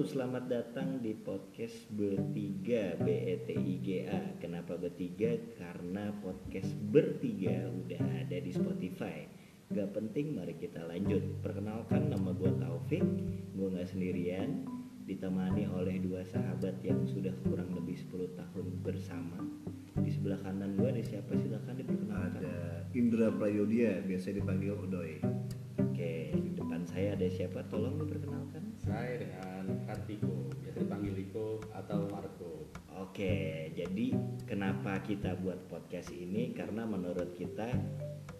Halo, selamat datang di podcast Bertiga B-E-T-I-G-A Kenapa bertiga? Karena podcast Bertiga udah ada di Spotify. Gak penting, mari kita lanjut. Perkenalkan, nama gue Taufik. Gue gak sendirian. Ditemani oleh dua sahabat yang sudah kurang lebih 10 tahun bersama. Di sebelah kanan gue ada siapa? Silahkan diperkenalkan. Ada Indra Prayodia biasa dipanggil Odoy Oke, di depan saya ada siapa? Tolong diperkenalkan. Saya dengan Kartiko, biasa dipanggil Riko atau Marco. Oke, jadi kenapa kita buat podcast ini? Karena menurut kita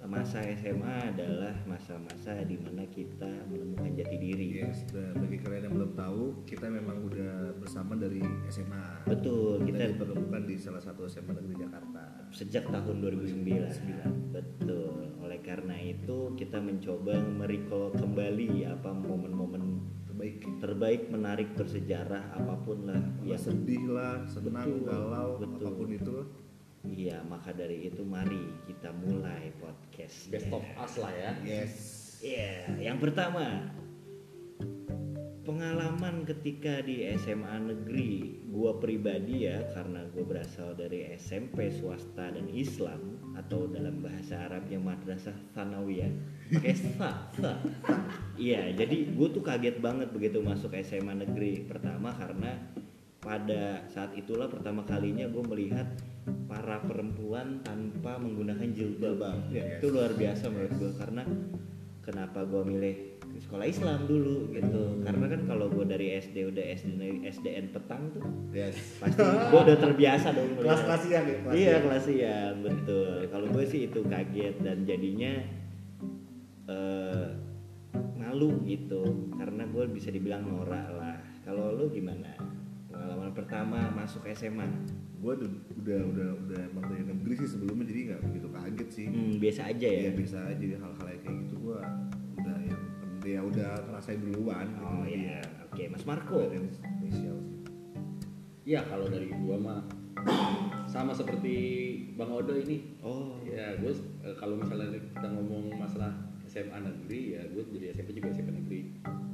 masa SMA adalah masa-masa di mana kita menemukan jati diri. yes dan bagi kalian yang belum tahu kita memang udah bersama dari SMA Betul, kita kita dipertemukan di salah satu SMA negeri Jakarta sejak tahun 2009. Betul. Oleh karena itu kita mencoba merecall kembali apa momen-momen terbaik terbaik menarik bersejarah apa pun lah ya sedih lah senang Betul, galau betul. apa pun itu Iya, maka dari itu mari kita mulai podcast. Best of us lah ya. yes Iya, yang pertama pengalaman ketika di SMA negeri gua pribadi ya karena gua berasal dari SMP swasta dan Islam atau dalam bahasa Arabnya madrasah sanawiyah pakai sa sa iya jadi gue tuh kaget banget begitu masuk SMA negeri pertama karena pada saat itulah pertama kalinya gue melihat para perempuan tanpa menggunakan jilbab. Ya, yes. itu luar biasa menurut gue karena kenapa gue milih ke sekolah Islam dulu gitu. Karena kan kalau gue dari SD udah SD SDN petang tuh yes. pasti gue udah terbiasa dong yang ya kelas iya yang. kelas siang betul. Kalau gue sih itu kaget dan jadinya eh malu gitu karena gue bisa dibilang norak lah. Kalau lu gimana? Pengalaman pertama masuk SMA gue udah udah udah udah emang dari negeri sih sebelumnya jadi nggak begitu kaget sih. Hmm, biasa aja ya? Ya bisa aja hal-hal kayak gitu. Gue udah yang ya udah ngerasain duluan gitu. oh Jadi iya. Ya, oke Mas Marco. Spesial sih. Ya kalau dari gua mah sama seperti Bang Odo ini. oh. Ya gue eh, kalau misalnya kita ngomong masalah SMA negeri ya gue dari SMP juga SMP negeri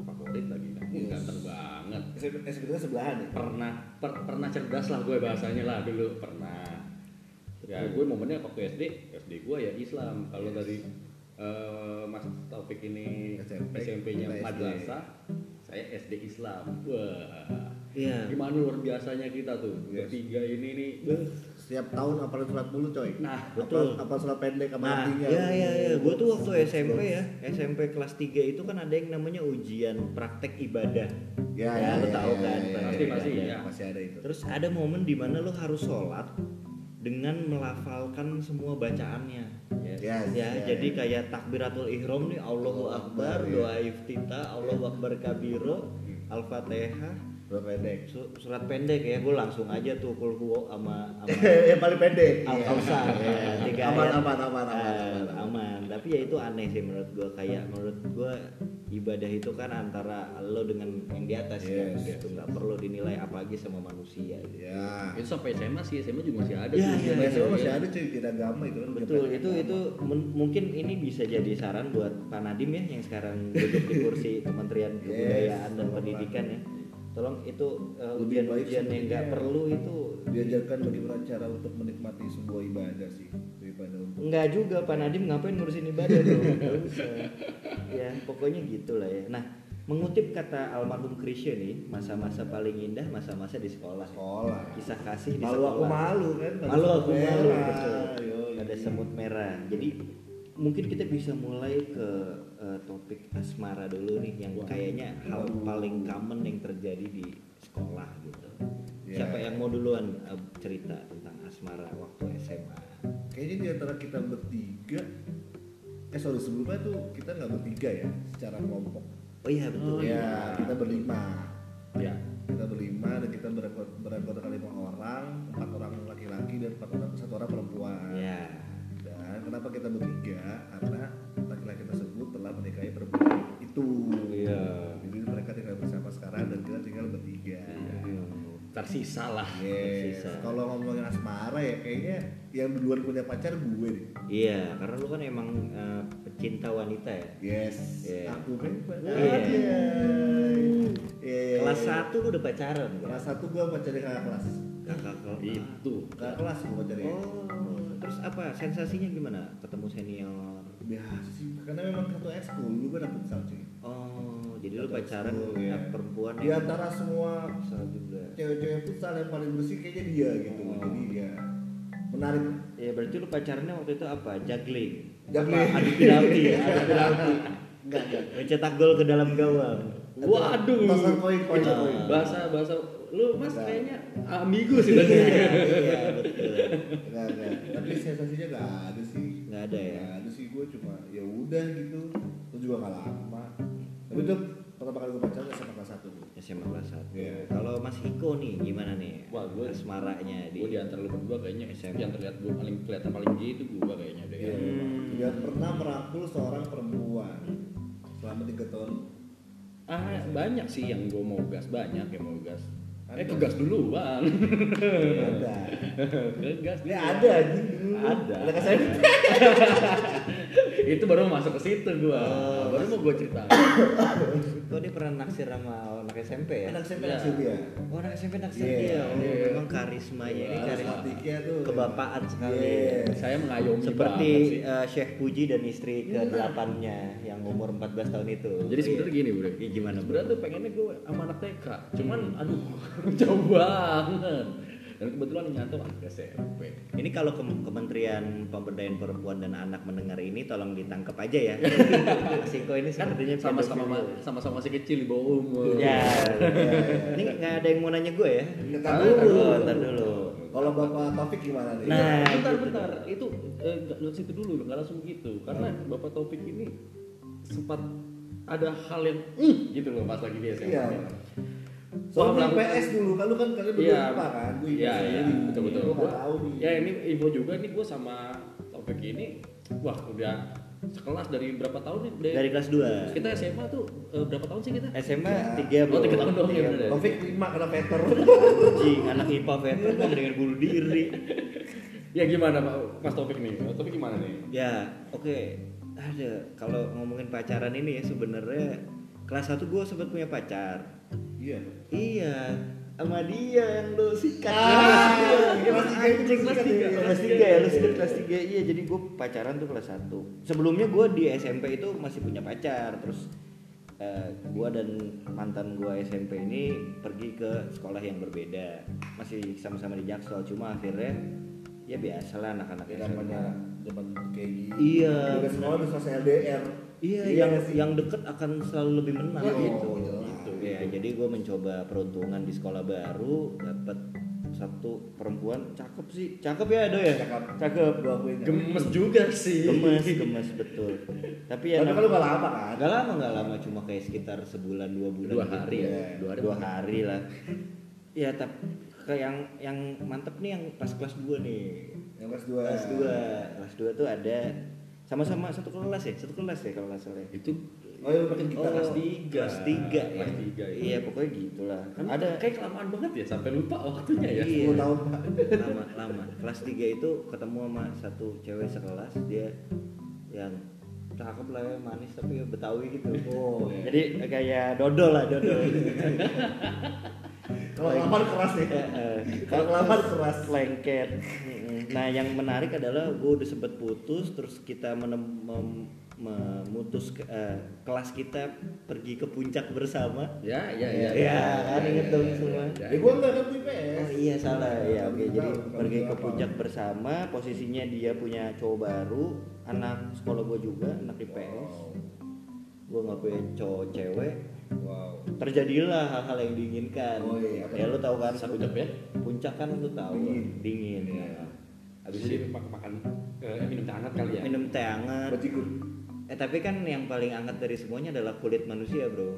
favorit lagi kan. Yes. Ganteng banget. SMP sebetulnya sebelahan ya Pernah per- pernah cerdas lah gue bahasanya lah dulu pernah. Ya gue momennya waktu SD SD gue ya Islam. Kalau Yes. dari eh, Mas Taufik ini SMP, SMP-nya madrasah, saya SD Islam. Wah. iya Gimana luar biasanya kita tuh Yes. bertiga ini nih. Setiap tahun apalin surat dulu coy Nah, betul. apa, apa surat pendek sama Nah, artinya ya ya ya, gue tuh waktu SMP ya, SMP kelas 3 itu kan ada yang namanya ujian praktek ibadah. ya Ya, lu tahu kan, pasti, pasti, ya. ya. masih ada itu Terus ada momen di mana lo harus sholat dengan melafalkan semua bacaannya. Yes. ya, Ya, jadi kayak takbiratul ihram nih Allahu Akbar, Akbar, ya. doa iftitah, Allahu Akbar kabiro, Al-Fatihah, surat pendek su- surat pendek ya, gue langsung aja tuh kul sama yang paling pendek Al Iya. Kausar ya, tiga aman, ayat. aman aman aman aman aman. Tapi ya itu aneh sih menurut gua kayak menurut gua ibadah itu kan antara lo dengan yang di atas kan Yes. gitu nggak perlu dinilai apa lagi sama manusia ya Itu sampai SMA sih, SMA juga masih ada. Ya, tuh. ya, ya, SMA ya. masih ada cuy tidak agama itu kan Betul, itu agama. itu mungkin ini bisa jadi saran buat Pak Nadim ya yang sekarang duduk di kursi Kementerian Yes, Kebudayaan dan. Pendidikan ya. Tolong itu uh, Lebih baik ujian-ujian yang nggak perlu itu. Diajarkan bagaimana cara untuk menikmati sebuah ibadah sih daripada untuk Enggak juga Pak Nadim ngapain ngurusin ibadah dong? Nggak. Ya pokoknya gitulah ya. Nah mengutip kata almarhum Krisya nih Masa-masa paling indah masa-masa di sekolah. Sekolah. Kisah kasih di malu sekolah. aku malu kan? Malu aku malu betul. Ada semut merah. Jadi mungkin kita bisa mulai ke eh, topik asmara dulu nih Yang kayaknya hal paling common yang terjadi di sekolah gitu. Ya. Siapa yang mau duluan eh, cerita tentang asmara waktu SMA kayaknya di antara kita bertiga eh sorry sebelumnya tuh kita nggak bertiga ya secara kelompok. Oh iya betul. Ya kita berlima. Ya. kita berlima dan kita beranggota beranggota lima Tersisa lah. Tersisa. Kalau ngomongin asmara ya kayaknya yang duluan punya pacar gue deh. Iya, karena lu kan emang eh, pecinta wanita ya. Yes. Iya. Aku kan Iya. Iya. Iya. Kelas 1 lu udah pacaran? Kelas satu gua pacarin kakak kelas. Kakak kelas. Itu. Kakak kelas gua pacarin. Oh, terus apa sensasinya gimana ketemu senior? Biasa sih. Karena memang satu ekskul dulu gua dapet futsal cuy. Oh, jadi lu pacaran sama iya. perempuan Di antara semua juga. cewek-cewek futsal yang paling bersih kayaknya dia gitu. Oh. Jadi ya menarik. Ya berarti lu pacarannya waktu itu apa? Juggling. Juggling. Adu penalti ya. Ada penalti. Enggak, enggak. Mencetak gol ke dalam gawang. Waduh. Tosan koin, koin. Bahasa bahasa lu Mas Enggak. kayaknya amigo sih tadi. Iya, betul. Enggak, enggak. Tapi sensasinya enggak ada sih. Nggak ada ya. Nggak ada sih gue cuma ya udah gitu. Itu juga enggak. Tapi itu pertama kali gue pacaran SMA kelas 1 gue. SMA kelas 1. Iya. Kalau Mas Hiko nih gimana nih? Wah, gua- asmaranya di Gue di antara lu berdua kayaknya SMP. yang terlihat gue paling kelihatan paling gay itu gue kayaknya deh. Iya. Hmm. Tidak pernah merangkul seorang perempuan selama tiga tahun. Ah banyak sih yang gue mau gas banyak yang mau gas. Ada. Eh kegas dulu bang. Ada. kegas Ya ada anjing dulu. Ada. Ada kesan. itu baru masuk ke situ gue. Oh, baru mau gue ceritain. Kok dia pernah naksir sama anak SMP ya? Anak SMP Iya. naksir dia. Oh, anak SMP naksir Iya, dia. Oh, iya. memang karismanya ini karisma Karismatiknya tuh. kebapaan sekali. Saya mengayomi Seperti eh, Syekh Puji dan istri ke-8-nya yang umur 14 tahun itu. Jadi sebenarnya gini bro. Gimana, bro? Sebenarnya tuh pengennya gue sama anak TK. Cuman aduh jauh banget. Dan kebetulan yang nyantol anak SMP. Ini kalau Kem- Kementerian Pemberdayaan Perempuan dan Anak mendengar ini tolong ditangkap aja ya. Singko ini Kan sama-sama sama-sama masih kecil di bawah umur. Ya. Iya. Ini nggak ada yang mau nanya gue ya? Ntar dulu. Ntar dulu. Kalau Bapak Taufik gimana nih? Nah, bentar gitu bentar itu eh, situ dulu nggak langsung gitu karena bapak topik ini sempat ada hal yang "Mm," gitu loh pas lagi di SMA. Iya. Soalnya melakukan- PS dulu kan lu kan kalian berdua Iya. kan? Gue Iya iya betul betul. Gue Gua- tahu nih. Ya ini info juga nih gue sama topik ini wah udah sekelas dari berapa tahun nih? Dari kelas 2. kita SMA tuh eh, berapa tahun sih kita? SMA Ya. 3 bro. Oh, tiga tahun doang ya, ya? Taufik lima kena Peter. Anjing, anak IPA veteran kan dengan bunuh diri. Ya gimana Pak Mas Topik nih? Mas Topik gimana nih? Ya, oke. Ada kalau ngomongin pacaran ini ya sebenarnya kelas 1 gue sempat punya pacar. Iya. Iya, sama dia yang lu sikat. Ah, Iya, kelas tiga itu anjing, kelas sikat 3. ya? Kelas 3 ya, lu sikat kelas 3. Iya, jadi gue pacaran tuh kelas 1. Sebelumnya gue di SMP itu masih punya pacar, terus eh, gua dan mantan gua SMP ini pergi ke sekolah yang berbeda. Masih sama-sama di Jaksel, cuma akhirnya ya biasalah anak-anak Ya SMA. namanya zaman kayak gini. Iya. Udah sekolah udah selesai LDR. Iya, Iya yang sih? yang deket akan selalu lebih menang Oh, gitu. jelas. Ya, jadi gue mencoba peruntungan di sekolah baru, dapat satu perempuan cakep sih, cakep ya do ya, Cakep. cakep, Gua akuin. Gemes juga sih. gemes, gemes betul. Tapi ya Tapi lu gak lama kan? nggak lama nggak lama, cuma kayak sekitar sebulan dua bulan. Dua gitu. hari ya. Dua hari. Dua hari lah. Ya tapi kayak yang yang mantep nih yang pas kelas 2 nih. Yang kelas 2. Kelas 2. Kelas 2 tuh ada sama-sama satu kelas ya, satu kelas ya kalau nggak salah. ya. Itu Oh iya makin kita Oh, kelas Kelas tiga ya. Kelas tiga, iya. Iya, pokoknya gitulah. kan Ada kayak kelamaan banget ya sampai lupa waktunya ya. Iya. 10 tahun Pak. lama lama. Kelas 3 itu ketemu sama satu cewek sekelas dia yang cakep lah ya, manis tapi ya Betawi gitu. Oh. Jadi kayak dodol lah, dodol. Kalau kelamaan keras ya. Kalau kelamaan keras. lengket. Nah, yang menarik adalah gue udah sempet putus, terus kita menem- memutus ke- eh, kelas kita pergi ke puncak bersama. Ya, ya, ya. Ya, kan inget dong semua. Ya, Ya gua enggak tuh IPS. Oh iya salah ya oke Tahun jadi pergi ke puncak bersama posisinya dia punya cowok baru anak sekolah gue juga anak IPS gue nggak punya cowok cewek Wow. terjadilah hal-hal yang diinginkan Oh iya, ya lu tahu kan Puncak ya? puncak kan lu tahu Dingin. dingin Iya. ya. habis Jadi itu makan, makan eh, minum teh hangat kali ya. minum teh hangat Bajigur. Eh tapi kan yang paling hangat dari semuanya adalah kulit manusia bro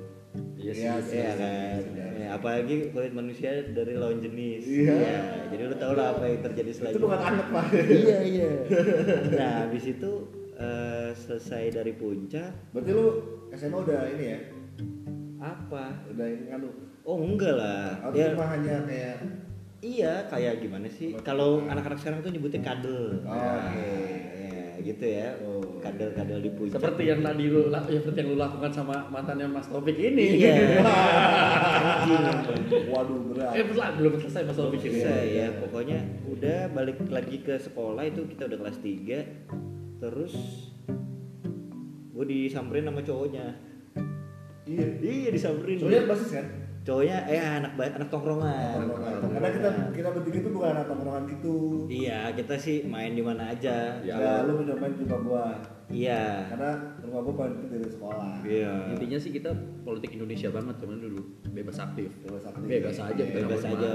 Iya sih. Iya, iya. Iya Iya, kan, iya. Ya, apalagi kulit manusia dari lawan jenis. Iya. Ya, jadi lu tau lah apa yang terjadi Itu selanjutnya. bukan anget Pak. iya iya. Nah habis itu eh, selesai dari puncak Berarti lu SMA udah ini ya? apa? Udah ini anu. Oh enggak lah. Atau Ya, cuma hanya kayak iya kayak gimana sih? Kalau anak-anak sekarang tuh nyebutnya kadel. Oh, Nah, oke. ya, gitu ya Oh. Kadal-kadal di puncak Seperti yang tadi lu ya seperti yang lu lakukan sama mantannya Mas Taufik ini. iya Waduh berat. eh belum belum selesai Mas Taufik ini. bisa ya pokoknya udah balik lagi ke sekolah itu kita udah kelas 3 terus gue disamperin sama cowoknya Iya. iya disamperin Soalnya basis kan? Cowoknya eh anak anak tongkrongan Karena kita kita bertiga tuh bukan anak tongkrongan gitu. iya kita sih main di mana aja Ya. Ya, lu mencobain di rumah gua. iya Karena rumah gua paling dekat dari sekolah. iya Intinya sih kita politik Indonesia banget cuman dulu bebas aktif. Bebas aktif. Bebas aja kita bebas mau aja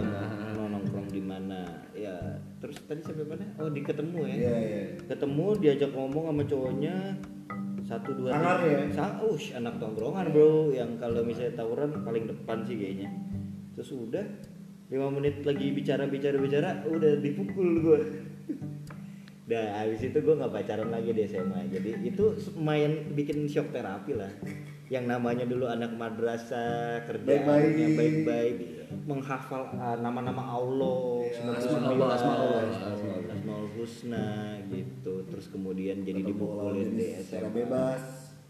mau nongkrong di mana ya terus tadi sampai mana oh di ketemu ya Iya, iya. ketemu diajak ngomong sama cowoknya satu dua Sangar ya? Ush, anak tongkrongan bro. Yang kalau misalnya tawuran paling depan sih kayaknya. Terus udah lima menit lagi bicara bicara bicara udah dipukul gue Dah habis itu gue nggak pacaran lagi di SMA jadi itu main bikin shock terapi lah. Yang namanya dulu anak madrasah kerjaannya Baik-baik. baik-baik. Menghafal uh, nama-nama Allah Iya, 99, Asmaul, Asmaul, Asmaul, Asmaul Husna gitu terus kemudian jadi dipukulin di SMA bebas.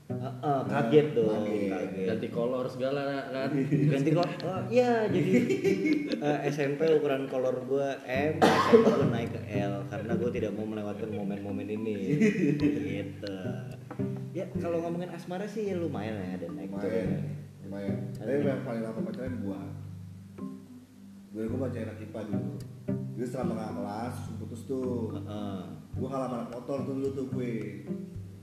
Heeh, kaget dong Kaget. kaget Ganti kolor segala kan. ganti kok oh iya jadi eh, SMP ukuran kolor gue M SMA gue naik ke L karena gue tidak mau melewatkan momen-momen ini gitu ya kalau ngomongin asmara sih ya lumayan ya ada naik turun Lumayan. Lumayan. Tapi yang paling lama pacaran gua. Gue gua baca anak IPA dulu. Jadi selama kakak kelas putus tuh. Heeh. Gua kalah anak motor tuh dulu tuh gue.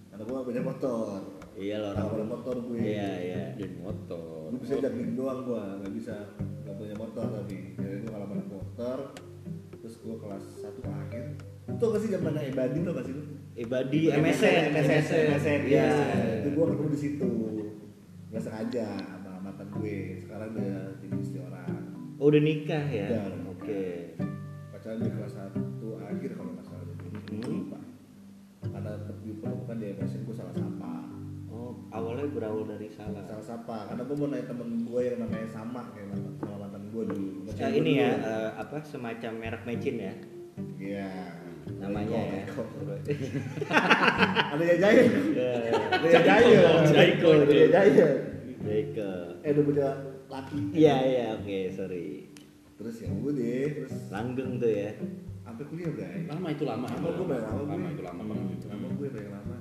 Karena gua gak beda motor. iya loh Kalah anak motor gue. iya iya Geng motor. Gue bisa juggling doang gua, nggak bisa nggak punya motor tapi. Jadi gua kalah anak motor. Terus gua kelas 1 akhir. Itu gak sih zaman Ebadi tuh gak sih lu? Ibadi MSN MSN, MSN, Iya. Itu gue ketemu di situ. Gak sengaja sama mantan gue. Sekarang udah jadi istri orang. oh udah nikah ya udah oke Di kelas 1 akhir kalau nggak salah. Hmm. Lupa. Karena diperlukan di MSN gue salah sapa. oh awalnya berawal dari salah Salah sapa. Karena gue mau nanya temen gue yang namanya sama kayak sama mantan gue dulu. Eh, gue ini ya eh, apa semacam merek mecin ya Iya. namanya ya Eko. Ada jahil. Ya, Ada yang jahil. Jaiko jahil. Jaika. Eh udah laki. Iya iya oke sorry. Terus ya udah, terus Langgeng tuh ya. sampai kuliah bray. Lama itu lama. Lama gue banyak lama gue. Lama itu lama banget itu. Lama gue banyak lama.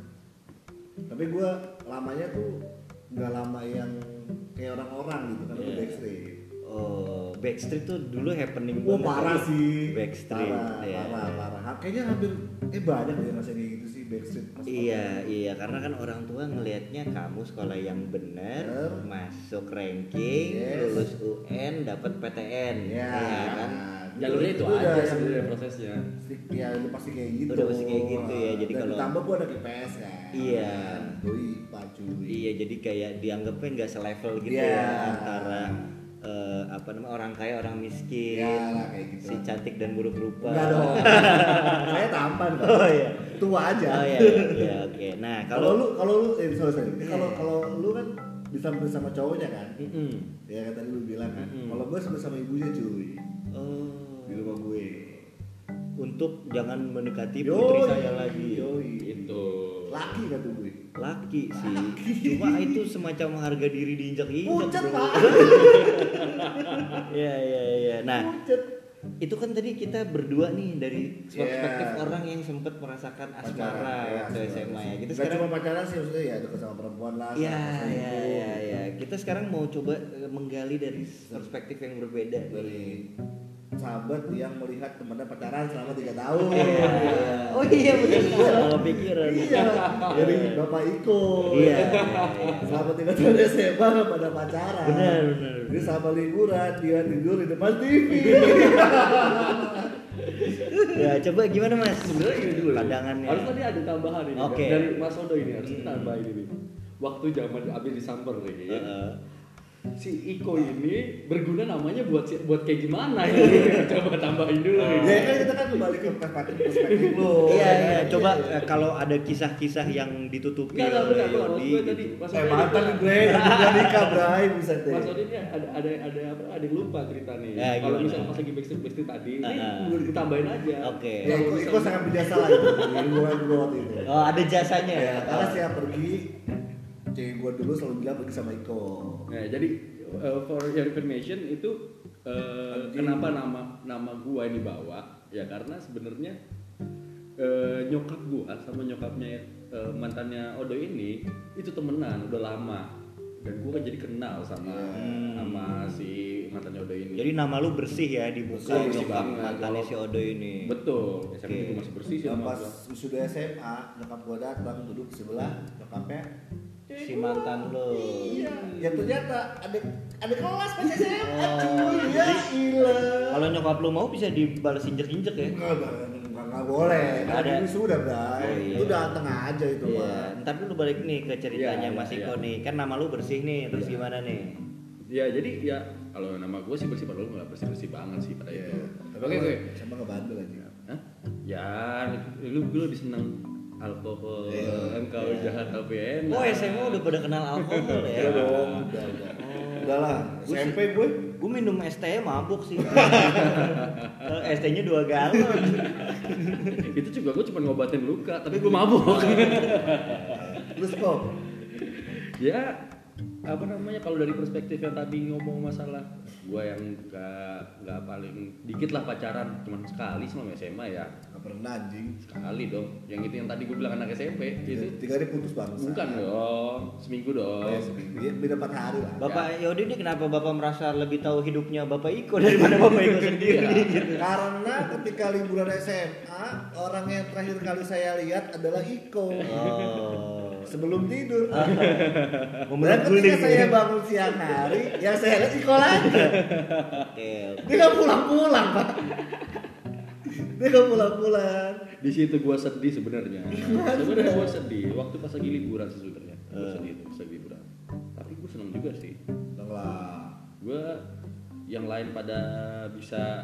Tapi gue lamanya tuh nggak lama yang kayak orang-orang gitu kan gue Iya. backstreet. Oh Backstreet tuh dulu happening Wah banget. parah sih. Backstreet. Parah, ya. parah, parah. Kayaknya hampir eh banyak kayak gitu sih backstreet. pas Iya iya karena kan orang tua ngelihatnya kamu sekolah yang benar, Bener. masuk ranking, Yes. lulus UN, dapat PTN, Iya ya kan? Jalurnya itu udah aja sebenarnya prosesnya. Ya udah pasti kayak gitu. Udah pasti kayak gitu ya, jadi Dan kalau- ditambah gue anak IPS kan. Iya. Doi. Iya jadi kayak dianggapnya nggak selevel gitu Iya. ya antara eh, apa namanya orang kaya orang miskin, Ya lah kayak gitu. si cantik dan buruk rupa. Enggak dong. Saya tampan Pak. Oh iya. Tua aja. Oh iya, iya oke. Nah Kalau kalau lu kalau lu eh sorry, sorry. Iya. Kalau kalau lu kan bisa bersama cowoknya kan? Mm-mm. Ya kan tadi lu bilang kan. Mm-mm. Kalau gue sama ibunya cuy oh, di rumah gue. untuk jangan mendekati Yoi. putri saya lagi. Yoi. Itu. Laki kata gue. Laki sih. Cuma itu semacam harga diri diinjak-injak. Pucat bro. pak. Iya iya iya. Nah Pucat. itu kan tadi kita berdua nih dari perspektif Yeah. orang yang sempat merasakan asmara Pacaran, ya, waktu asmara. SMA ya. Kita sekarang cuma pacaran sih maksudnya ya dekat sama perempuan lah. Iya, iya, selingkuh. iya, iya. Kita sekarang mau coba eh, menggali dari perspektif yang berbeda. Dari sahabat yang melihat temannya pacaran selama tiga tahun. Iya. Oh iya benar. Salah pikiran. Iya, dari Bapak Iko. Iya. iya, iya. Selama tiga tahun SMA nggak pada pacaran. Benar, benar. Dia sama liburan, dia tidur di depan TV. Ya coba gimana mas? Sebenarnya gini dulu. Pandangannya. Harus tadi ada tambahan ini. Oke. Dari Mas Odo ini harus kita tambahin ini. Waktu zaman abis disamper nih. ya. Heeh. Si Iko ini berguna namanya buat si- buat kayak gimana ya? Coba tambahin dulu. Ya nih. kan kita kan kembali ke perspektif lu. Iya ya iya, kan? coba Iya. eh, kalau ada kisah-kisah yang ditutupi enggak, oleh enggak, maksud Yodi gue gitu. tadi, maksud Eh gue mantan Bray, udah nikah Bray, bisa deh. Mas Odin ya ada ada ada apa? Ada yang lupa cerita nih. Ya, Kalau misalnya pas lagi backstreet backstreet tadi, ini Ah. menurut gue tambahin aja. Oke. Ya, Iko, Iko sangat berjasa lah itu hubungan gue waktu itu. Oh, ada jasanya Ya, ya. karena siap pergi, cewek gue dulu selalu bilang pergi sama Iko. Nah, jadi uh, for your information itu uh, kenapa nama nama gua ini bawa? Ya karena sebenarnya uh, nyokap gua sama nyokapnya uh, mantannya Odo ini itu temenan udah lama dan gua kan jadi kenal sama Hmm. sama si mantannya Odo ini. Jadi nama lu bersih ya di muka nyokap mantannya si Odo ini. betul. SMP Oke. juga masih bersih sih sama pas wisuda SMA, nyokap gue datang duduk di sebelah nyokapnya. Si mantan lu. Iya, ya ternyata adik adik kelas pas SMA, Oh, cuy. Ya ilah. Kalau nyokap lu mau bisa dibales injek-injek ya. Enggak, enggak, enggak, enggak boleh. Nggak Ada ada. wisuda, Bray. Oh, iya. Itu aja itu, Iya, mah. ntar dulu balik nih ke ceritanya Iya, iya, Mas Iko iya. nih. Kan nama lu bersih nih, terus Iya. gimana nih? Ya jadi ya kalau nama gua sih bersih padahal nggak bersih bersih banget sih pada Iya. itu. Tapi Oke oke. Sama ngebandel aja. Hah? Ya, lu lu lebih senang alkohol, Iya. engkau Iya. jahat tapi enak. Oh, SMA udah pada kenal alkohol ya. Iya dong, udah, udah. Udah lah, SMP gue. Gue minum ST mabuk sih. Kalau ST-nya dua galon. itu juga gue cuma ngobatin luka, tapi gue mabuk. Terus kok? ya apa namanya kalau dari perspektif yang tadi ngomong masalah gue yang gak nggak paling dikit lah pacaran cuman sekali selama SMA ya Gak pernah anjing. sekali dong yang itu yang tadi gue bilang anak SMP Tiga, itu tiga hari putus bangsa. bukan dong seminggu Oh, ya, dong seminggu. Ya, beda empat hari lah. Bapak Yodi ini kenapa Bapak merasa lebih tahu hidupnya Bapak Iko daripada Bapak Iko sendiri Iya. gitu? Karena ketika liburan SMA, orang yang terakhir kali saya lihat adalah Iko. Oh. Sebelum tidur. Mau Dan meleguling ketika saya ya? bangun siang hari, yang saya lihat lagi. Oke. Dia nggak pulang-pulang, Pak. Dia nggak pulang-pulang. di situ gue sedih sebenarnya sebenarnya gue sedih waktu pas lagi liburan sebenarnya gue Eh. sedih tuh pas lagi liburan tapi gue seneng juga sih lah. gue yang lain pada bisa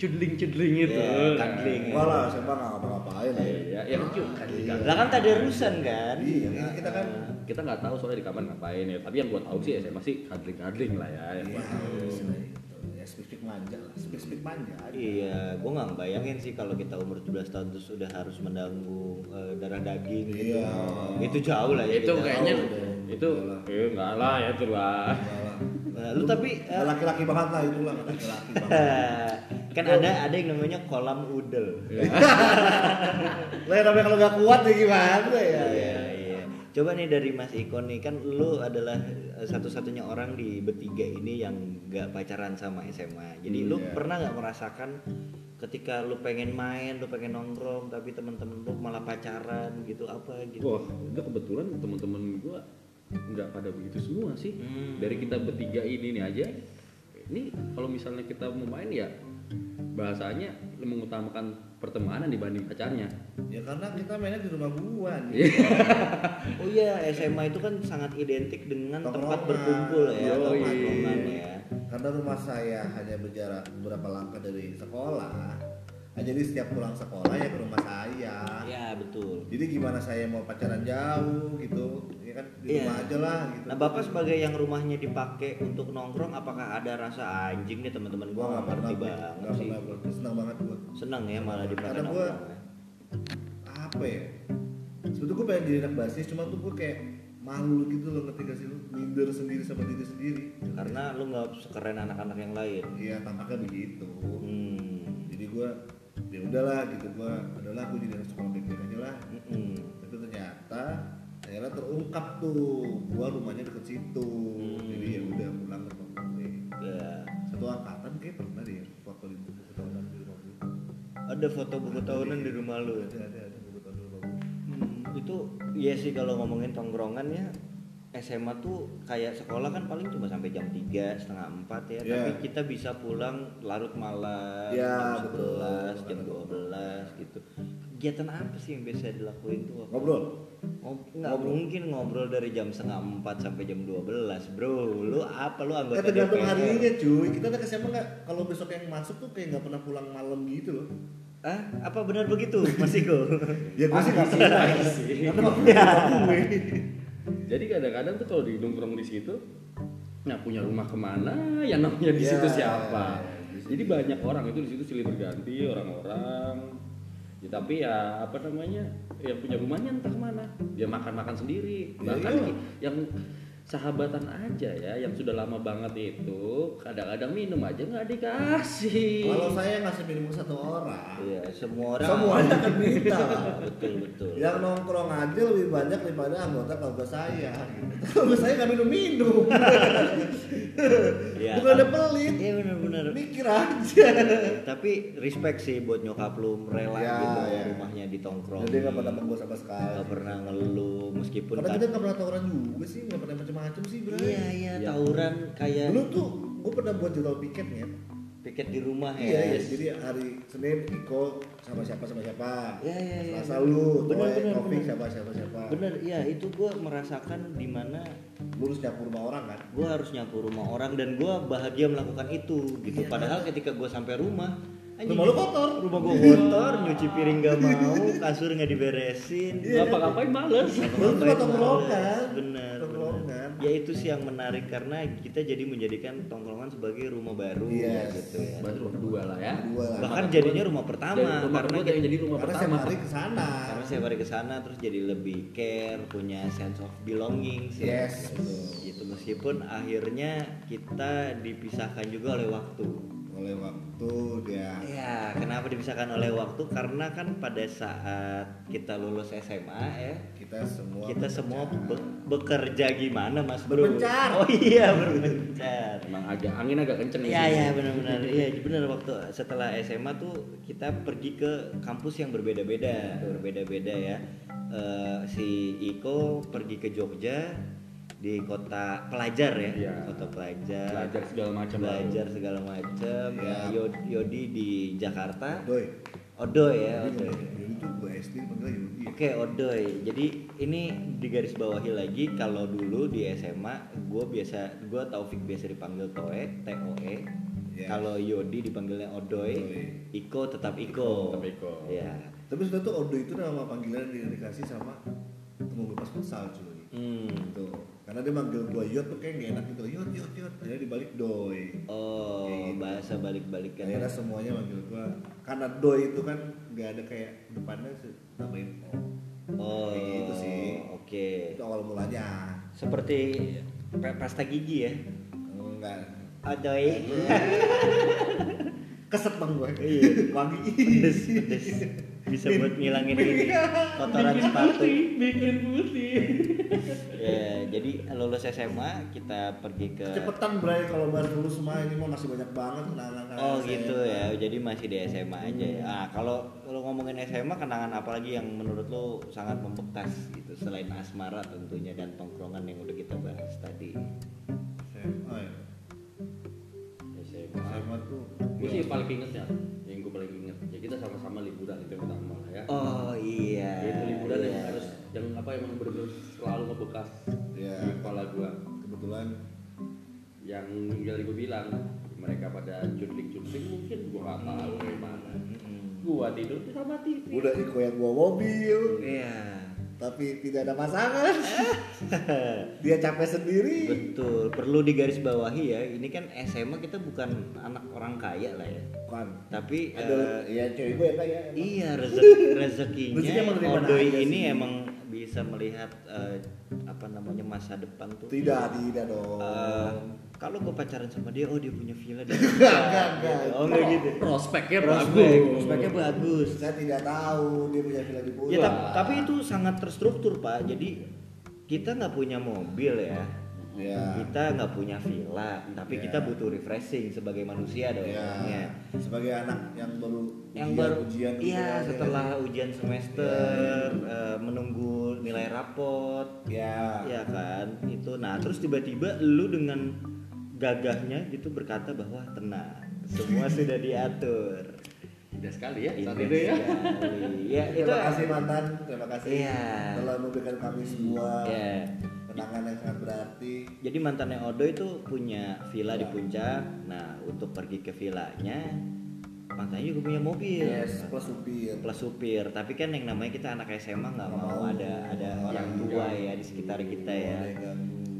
cudling cudling itu Ya, cuddling. Enggak lah, saya nggak ngapa-ngapain lah. ya ya kan Iya. Lah kan tadarusan kan? Iya, ini kita kan kita nggak tahu soalnya di kamar ngapain ya tapi yang gue tahu sih SMA sih cuddling cuddling lah ya yang Iya, gua tahu. istilahnya itu. ya speak-speak manja lah, speak-speak manja aja. Iya, gue nggak bayangin sih kalau kita umur 17 tahun terus udah harus menanggung eh, darah daging gitu. Iya. Itu jauh lah ya. itu kayaknya itu eh enggak lah ya itu lah lah. Nah, lu tapi Ya, laki-laki banget lah itulah laki-laki banget. kan ada ada yang namanya kolam udel. Lah tapi kalau nggak kuat ya gimana ya? Iya, iya. Coba nih dari Mas Iko nih kan lu adalah eh, satu-satunya orang di bertiga ini yang nggak pacaran sama SMA. Jadi lu Iya. pernah nggak merasakan ketika lu pengen main, lu pengen nongkrong tapi temen-temen lu malah pacaran gitu apa gitu? wah itu kebetulan teman-teman gue nggak pada begitu semua sih Hmm. dari kita bertiga ini nih aja ini kalau misalnya kita mau main ya bahasanya mengutamakan pertemanan dibanding pacarnya Ya karena kita mainnya di rumah gua nih. Iya. Oh iya, SMA itu kan sangat identik dengan tempat Tongkrongan. berkumpul ya, atau Yoi. tongkrongan ya. Karena rumah saya hanya berjarak beberapa langkah dari sekolah. Nah, jadi setiap pulang sekolah ya ke rumah saya. Ya betul. Jadi gimana saya mau pacaran jauh gitu? Ya kan di Iya. rumah aja lah gitu. Nah bapak sebagai yang rumahnya dipakai untuk nongkrong, apakah ada rasa anjing nih teman-teman gua nggak ngerti banget Nggak sih. pernah. Senang banget gua. Seneng ya malah dipakai Karena gua- ya. Apa ya? Sebetulnya gua pengen jadi anak basis, cuma tuh gua kayak malu gitu loh ngerti gak sih lu? Minder sendiri sama diri sendiri. Karena lu nggak sekeren anak-anak yang lain. Iya tampaknya begitu. Hmm. Gua ya udahlah gitu gua adalah gua jadi anak sekolah baik-baik aja lah. Mm-mm. Tapi ternyata akhirnya terungkap tuh gua rumahnya deket situ. Hmm. Jadi ya udah pulang ke rumah gue. Ya. Satu angkatan kayak pernah deh foto di buku tahunan di rumah gue. Ada foto buku tahunan di rumah lu. Ada ada ada buku tahun di rumah gue. Hmm, itu iya sih kalau ngomongin tongkrongan ya SMA tuh kayak sekolah kan paling cuma sampai jam 3, setengah 4 ya Iya. Tapi kita bisa pulang larut malam, Iya, jam 11, betul. jam 12 gitu Kegiatan apa sih yang biasa dilakuin tuh? Ngobrol. Ngob- nggak mungkin ngobrol dari jam setengah empat sampai jam 12 bro lu apa lu anggota Eh tergantung DPR? harinya cuy. Kita kan SMA nggak kalau besok yang masuk tuh kayak nggak pernah pulang malam gitu loh. ah apa benar begitu Mas Iko Ya gue sih nggak sih, pernah. lagi sih. Karena gue. Jadi kadang-kadang tuh kalau di nongkrong di situ, nah punya rumah ke mana? Ya namanya di situ siapa? di situ. Jadi banyak orang itu di situ silih berganti orang-orang. Ya, tapi ya apa namanya? Yang punya rumahnya entah ke mana. Dia makan-makan sendiri. Ya, Bahkan iya. yang sahabatan aja ya, yang sudah lama banget itu kadang-kadang minum aja nggak dikasih. Kalau saya ngasih minum satu orang, iya semua orang semuanya akan minta. betul betul Yang nongkrong aja lebih banyak daripada anggota keluarga saya. Keluarga saya nggak minum-minum. Iya, Bukan ada kan? pelit. iya benar-benar Mikir aja. tapi respect sih buat nyokap lu rela Ya, gitu ya. rumahnya ditongkrong Jadi nggak pernah menggol sama sekali. Nggak pernah ngeluh meskipun Karena kan kita nggak pernah tawuran juga sih, nggak pernah macam-macam sih, bro. iya iya Ya. tawuran kayak Dulu tuh gue pernah buat jadwal piketnya. piket di rumah Iya, ya iya. Jadi hari Senin Iko sama siapa sama siapa. Iya, iya, iya. Selasa lu, Bener, Taufik bener. siapa siapa siapa. bener iya itu gue merasakan di mana Lu harus nyapu rumah orang kan? gue harus nyapu rumah orang dan gue bahagia melakukan itu gitu Iya. padahal ketika gue sampai rumah Rumah lu kotor. rumah gue kotor nyuci piring gak mau kasur nggak diberesin Iya. Ngapa-ngapain males. Lu tuh Ngapain tongkrongan. males. bener Tongkrongan. ya itu sih yang menarik karena kita jadi menjadikan tongkrongan sebagai rumah baru Yes. gitu ya Baru rumah kedua lah ya. Lah. bahkan jadinya rumah pertama Jadi rumah karena yang jadi rumah Karena pertama. hari ke sana. karena saya balik ke sana terus jadi lebih care punya sense of belonging sih Yes, betul. gitu meskipun akhirnya kita dipisahkan juga oleh waktu Oleh waktu dia. Ya kenapa dipisahkan oleh waktu? Karena kan pada saat kita lulus SMA ya kita semua kita semua be- bekerja gimana mas bro? Berpencar. oh iya berpencar Emang agak angin agak kenceng Iya sini. iya benar-benar. Iya benar waktu setelah SMA tuh kita pergi ke kampus yang berbeda-beda berbeda-beda ya. Eh, si Iko pergi ke Jogja di kota pelajar ya Iya. kota pelajar Belajar segala macam. belajar segala macam ya Iya. Yod- Yodi di Jakarta Doi. Odoy ya Jadi Odoy Yudi tuh gue SD panggil Yudi. Oke Odoy, jadi ini di garis bawahi lagi kalau dulu di SMA gue biasa gue Taufik biasa dipanggil Toe, T O E. Ya. Kalau Yodi dipanggilnya Odoy, Odoy. Iko tetap Iko. Tetap Iko. Ya. Tapi sudah tuh Odo itu nama panggilan yang dikasih sama temen gue pas futsal cuy. Hmm. Gitu. Karena dia manggil gue Yot tuh kayak gak enak gitu. Yot, Yot, Yot. Akhirnya dibalik Doi. Oh, gitu. bahasa balik-balikan. Akhirnya semuanya manggil gue. Karena Doi itu kan gak ada kayak depannya nambahin O. Oh, Kayak gitu sih. Oke. Itu awal mulanya. Seperti pa- pasta gigi ya. Enggak. Odoy. Keset bang gue. Iya. Wangi. pedes, pedes. Bisa buat ngilangin ini kotoran sepatu. Bikin putih. Ya, jadi lulus SMA kita pergi ke Cepetan Bray kalau bahas dulu semua ini mah masih banyak banget kenangan-kenangan. Oh saya. gitu ya. Jadi masih di SMA aja ya. Nah, kalau lo ngomongin SMA kenangan apa lagi yang menurut lo sangat membekas gitu selain asmara tentunya dan tongkrongan yang udah kita bahas tadi. SMA ya. SMA. SMA tuh. Gue sih paling inget ya, kita sama-sama liburan itu yang pertama ya. Oh iya. itu liburan yang iya. harus yang apa emang bener-bener selalu ngebekas Ya. di kepala gue. Kebetulan Yang tinggal gue bilang mereka pada cunting-cunting mungkin gue nggak tahu gimana. Mm-mm. Gua tidur sama TV. udah Iko yang bawa mobil, Iya. Tapi tidak ada pasangan. Dia capek sendiri. Betul. Perlu digarisbawahi ya. Ini kan SMA kita bukan anak orang kaya lah ya. Bukan. Tapi Ada eh, ya cewek gue yang kaya. emang. Iya rezeki rezekinya Rezekinya ini sih. emang bisa melihat eh, apa namanya masa depan tuh. Tidak, tidak dong. Eh, kalau gue pacaran sama dia, oh dia punya villa di enggak, enggak. Oh enggak gitu. Prospeknya Prospek, bagus. prospeknya bagus. Saya tidak tahu dia punya villa di Pulau. Ya tap- tapi itu sangat terstruktur pak. Jadi kita nggak punya mobil ya. Ya. Kita nggak punya villa, tapi Ya. kita butuh refreshing sebagai manusia dong. Ya. Ya. Sebagai anak yang baru yang ujian- baru ujian gitu iya kan, setelah ya. ujian semester eh, menunggu nilai rapot ya. ya kan itu nah terus tiba-tiba lu dengan gagahnya gitu berkata bahwa tenang semua sudah diatur indah sekali ya saat Indah itu ya ya itu terima kasih mantan terima kasih Iya. telah memberikan kami sebuah ya kenangan yang sangat berarti. Jadi mantannya Odo itu punya villa di puncak. Nah untuk pergi ke villanya mantannya juga punya mobil. Yes plus supir. Plus supir. Tapi kan yang namanya kita anak SMA nggak mau mau. ada ada orang tua ya di sekitar kita ya.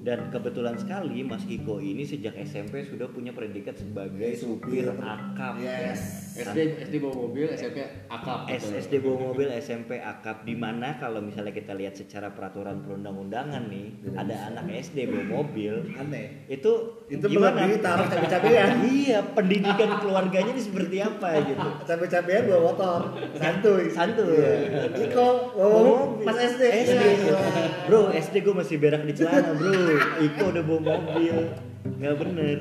Dan kebetulan sekali Mas Iko ini sejak SMP sudah punya predikat sebagai supir akap Yes. SD SD bawa mobil SMP akap. SD bawa mobil SMP akap. Di mana kalau misalnya kita lihat secara peraturan perundang-undangan nih Tidak ada bisa. anak SD bawa mobil aneh. itu itu gimana? taraf cabai-cabean iya pendidikan keluarganya ini seperti apa gitu. Cabai-cabean bawa motor. Santuy. Santuy. Iya. Iko bawa mobil. pas SD SD bro SD gue masih berak di celana bro Iko udah bawa mobil nggak bener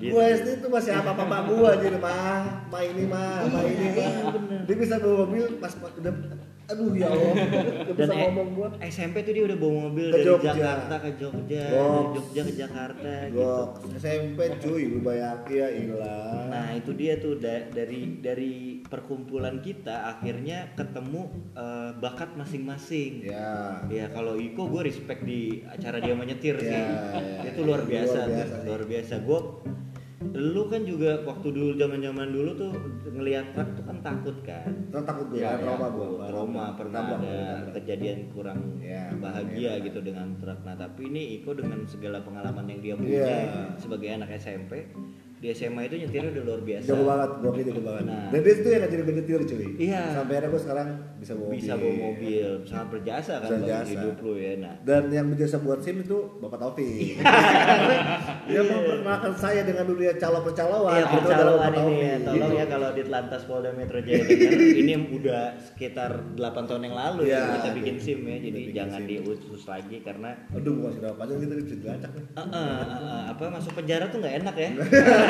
Gitu. Gua SD itu masih apa apa gua jadi mah, mah ini mah, mah ini Iya, mah. bener. Dia bisa bawa mobil pas pas udah aduh ya Allah. Dan bisa eh, ngomong gua. SMP tuh dia udah bawa mobil Ke dari Jogja. Jakarta ke Jogja Goks. dari Jogja ke Jakarta gitu Gok, SMP cuy, lu bayangin ya ilah. Nah itu dia tuh da- dari dari perkumpulan kita akhirnya ketemu eh, bakat masing-masing. Ya. Ya kalau Iko gue respect di acara dia menyetir sih. Ya, ya. Itu luar biasa, Luar biasa luar biasa. Gue lu kan juga waktu dulu zaman-zaman dulu tuh ngelihat truk tuh kan takut kan. Terus takut gua, Ya, ya. trauma gua. Trauma pernah ada nabrak. kejadian kurang Ya, bahagia ya. gitu dengan truk. Nah tapi ini Iko dengan segala pengalaman yang dia punya sebagai anak SMP di SMA itu nyetirnya udah luar biasa. Jago banget, gua kayak jago banget. Nah. Dan dia itu yang ngajarin gua nyetir cuy. Iya. Sampai akhirnya gua sekarang bisa bawa bisa mobil. bawa mobil sangat berjasa kan bagi Berjasa. hidup lu ya nah Dan yang berjasa buat SIM itu Bapak Taufik. dia memperkenalkan saya dengan dunia calo percaloan. Iya percaloan Bapak ini ya tolong ya kalau di Telantas Polda Metro Jaya ini udah sekitar 8 tahun yang lalu ya, Iya, kita bikin iya. SIM ya jadi jangan diusus lagi karena Aduh, gua kasih panjang kita bisa dilacak nih. apa masuk penjara tuh nggak enak ya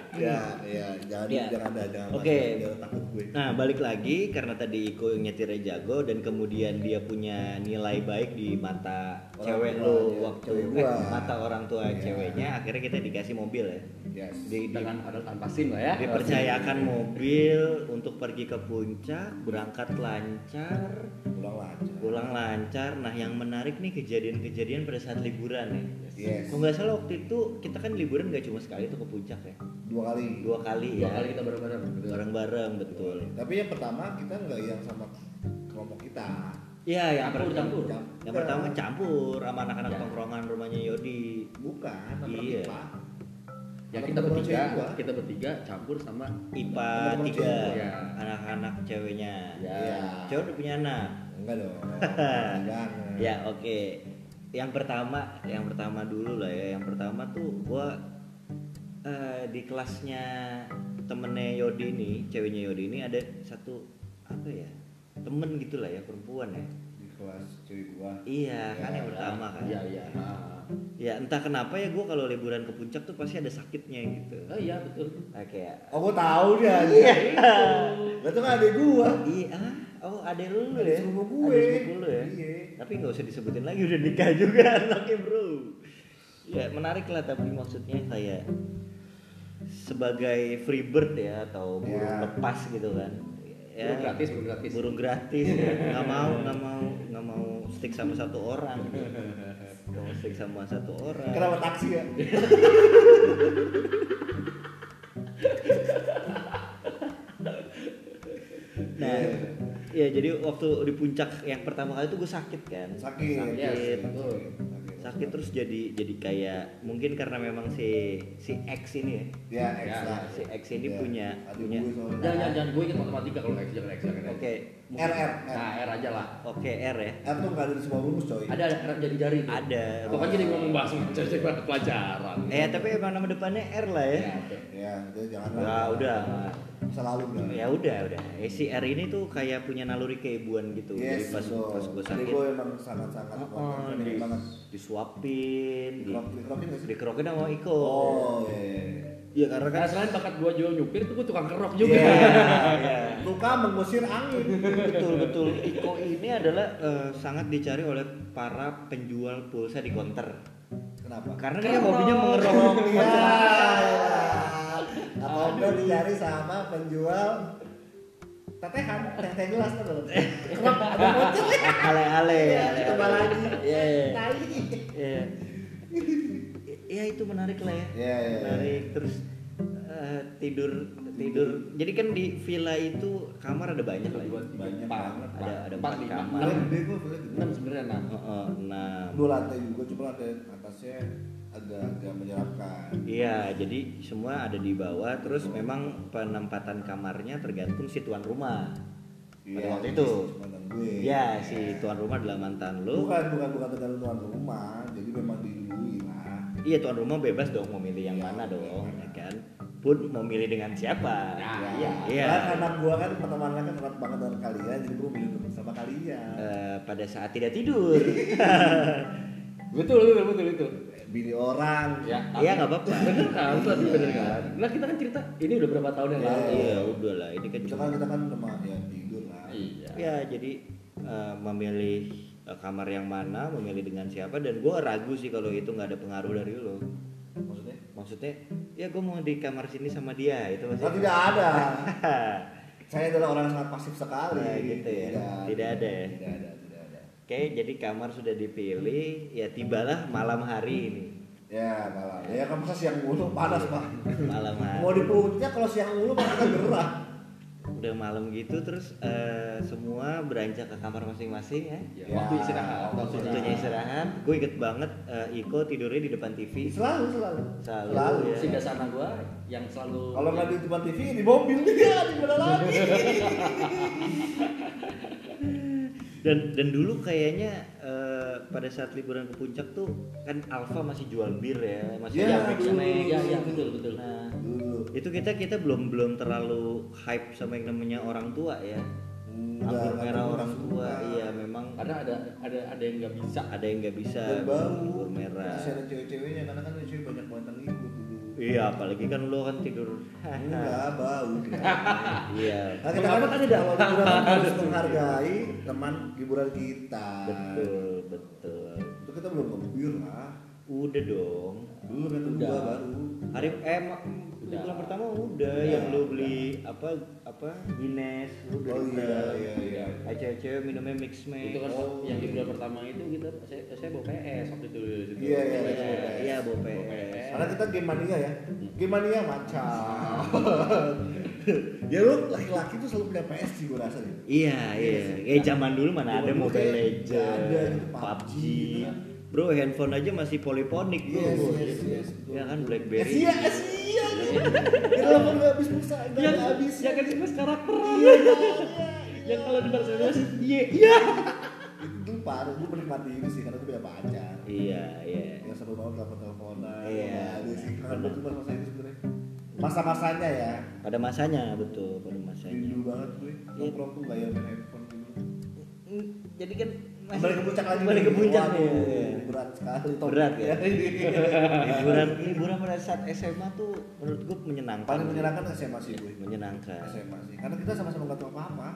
Ya, ya, jangan Iya. jangan ada jangan Oke. masuk, jangan takut gue. Nah balik lagi karena tadi Iko yang nyetirnya jago dan kemudian dia punya nilai baik di mata Orang cewek tua, lu ya, waktu cewek eh, gua. mata orang tua Iya. ceweknya akhirnya kita dikasih mobil ya Yes. di, di- dengan padahal tanpa sim lah ya dipercayakan mobil untuk pergi ke puncak berangkat lancar Pulang lancar. pulang lancar nah yang menarik nih kejadian-kejadian pada saat liburan ya Yes. kalau nggak salah waktu itu kita kan liburan nggak cuma sekali tuh ke puncak ya Dua kali. dua kali dua ya kali kita bareng-bareng bareng-bareng betul Tapi yang pertama kita nggak yang sama kelompok kita. Iya yang Campur, per- campur. yang pertama campur sama anak-anak Ya. tongkrongan rumahnya Yodi Bukan, sama Iya. IPA. ya kita bertiga kita bertiga campur sama IPA tiga. Ya. anak-anak ceweknya ya Iya. cewek udah punya anak Enggak dong. Jangan. Ya oke. Yang pertama, yang pertama dulu lah ya. Yang pertama tuh gua eh, di kelasnya temennya Yodi ini, ceweknya Yodi ini ada satu apa ya? Temen gitu lah ya perempuan ya. Di kelas cewek gua. Iya kan Ya, yang pertama kan. iya iya Ah. Ya entah kenapa ya gua kalau liburan ke puncak tuh pasti ada sakitnya gitu. oh iya betul Nah, kayak Oh, gua tahu dia. Iya. Tuh kan adek gua. Iya, ah, oh ada lu ya? sepupu gue. Ada lu ya? Iya. Tapi nggak usah disebutin lagi udah nikah juga anaknya bro. Ya menarik lah tapi maksudnya kayak sebagai free bird ya atau burung Ya. lepas gitu kan. Ya, Burung gratis, burung gratis. Burung gratis ya. Nggak mau, nggak mau, nggak mau stick sama satu orang. Nggak mau stick sama satu orang. Kenapa taksi ya? Nah, ya jadi waktu di puncak yang pertama kali itu gue sakit kan. Sakit. Sakit. Yes, betul. Sakit terus jadi jadi kayak mungkin karena memang si si X ini ya. Ya, X Ya, lah. si X ini Ya. punya Adik punya jangan jangan, jangan. Gue ingat matematika kalau X jangan X jangan oke R, R. nah R aja lah oke R ya R tuh nggak ada di semua rumus coy. ada ada R jadi jari tuh. ada pokoknya jadi ngomong bahas mencari pelajaran eh tapi emang nama depannya R lah ya ya oke Ya, jadi jangan. ya udah Selalu dah. ya udah udah eh, si R ini tuh kayak punya naluri keibuan gitu jadi Yes, pas betul. pas gue Jadi sakit gue emang sangat-sangat Oh, kuat, di, banget. disuapin di, Dikerok- dikerokin dikerokin sama Iko Oh, iya. Ya karena kan Karena selain bakat gue jual nyupir tuh gue tukang kerok juga Iya. Iya. Tukang mengusir angin. betul betul Iko ini adalah eh, sangat dicari oleh para penjual pulsa di konter Kenapa? karena dia hobinya mengerok Iya. atau enggak dicari sama penjual tetehan teh teh gelas tuh kerap ada bocil ale-ale Iya, ale-ale. coba lagi. Iya, iya. Iya. Iya itu menarik lah ya. Iya, iya, Menarik terus eh, tidur tidur. Jadi kan di villa itu kamar ada banyak lah. Ya. Banyak empat banget. Ada ada empat kamar. Enam enam sebenarnya enam Heeh, enam. dua lantai juga cuma lantai atasnya agak agak menyeramkan Iya, jadi semua ada di bawah. Terus memang penempatan kamarnya tergantung si tuan rumah. Pada waktu itu. gue Ya, si tuan rumah adalah mantan lu. bukan bukan bukan tergantung tuan rumah jadi memang lah Iya, tuan rumah bebas dong mau milih yang mana dong, ya kan? Pun mau milih dengan siapa? Ya, iya. Iya. Karena karena gua kan pertemanan kan erat banget dengan kalian, jadi gua milih untuk sama kalian. Eh, pada saat tidak tidur. betul betul betul itu Bini orang. ya Iya, nggak apa-apa. bener kan bener kan nah kita kan cerita ini udah berapa tahun yang Iya. lalu Iya, udah lah. Ini kan cuma kan kita kan sama ya tidur lah. iya ya jadi eh, memilih kamar yang mana, memilih dengan siapa dan gue ragu sih kalau itu nggak ada pengaruh dari lo. Maksudnya? Maksudnya, ya gue mau di kamar sini sama dia itu Oh, maksudnya. tidak ada. Saya adalah orang yang sangat pasif sekali. Nah, gitu ya. Tidak ada ya? Tidak ada, tidak ada. Oke, jadi kamar sudah dipilih, ya tibalah malam hari ini. Ya, malam. Ya kan masa siang mulu panas, Pak. Malam hari. Mau di kalau siang mulu kita gerah. Udah malam gitu terus eh, semua beranjak ke kamar masing-masing ya. Ya, Ya, waktu istirahat waktu Waktunya istirahat. Gue inget banget eh, Iko tidurnya di depan TV. Selalu, selalu. Selalu, ya. si sana gua yang selalu Kalau nggak di depan TV di mobil dia di mana lagi? Dan dan dulu kayaknya eh, pada saat liburan ke puncak tuh kan Alfa masih jual bir ya, masih Ya, Jamek dulu. sana ya. ya ya betul betul Nah, Dulu. itu kita kita belum belum terlalu hype sama yang namanya orang tua ya. Anggur merah orang tua, iya memang karena ada ada ada yang nggak bisa ada yang nggak bisa anggur merah. Masih ada cewek-ceweknya karena kan cewek banyak banget. Iya, apalagi kan lo kan tidur. Enggak, bau. Iya. Nah, kita kan kan ada awal liburan kan harus menghargai teman liburan kita. Betul, betul. Itu kita belum ngebir lah. Udah dong. Belum kedua Udah. baru. Hari eh ma- liburan pertama udah yang lo beli apa apa Guinness lu udah Oh iya iya iya. Cewek-cewek minumnya mix mix. itu kan Oh. yang di bulan pertama itu kita saya saya bawa PS waktu itu di. Iya, iya, Iya, iya. iya, bawa Bawa PS. Karena kita game mania ya. Game mania macam. ya lu laki-laki tuh selalu punya PS sih gue rasa nih. Iya, iya. Kayak zaman dulu mana ada Mobile Legends, gitu, PUBG. PUBG, gitu. Bro, handphone aja masih poliponik bro. Yes, yes, yes. Ya kan BlackBerry. iya, iya. Kita lapor nggak habis pulsa, nggak yang nggak habis. yang kan sequence karakter Iya, iya, iya. yang kalau di SMS iya iya Itu parah, gue menikmati itu sih karena gue punya pacar. Iya, iya. Yang seru banget telepon teleponan. Iya. Sih, banget cuma masa itu sebenarnya. Masa-masanya ya. Pada masanya betul, pada masanya. Rindu banget gue. Nongkrong tuh gak ya handphone dulu. Mm, Jadi kan Kembali ke puncak lagi. Kembali ke puncak nih. Iya. Berat sekali. Berat ya? Iya. liburan liburan pada saat SMA tuh menurut gue menyenangkan. Paling menyenangkan SMA sih gue. Menyenangkan. SMA sih. Karena kita sama-sama gak tahu apa-apa.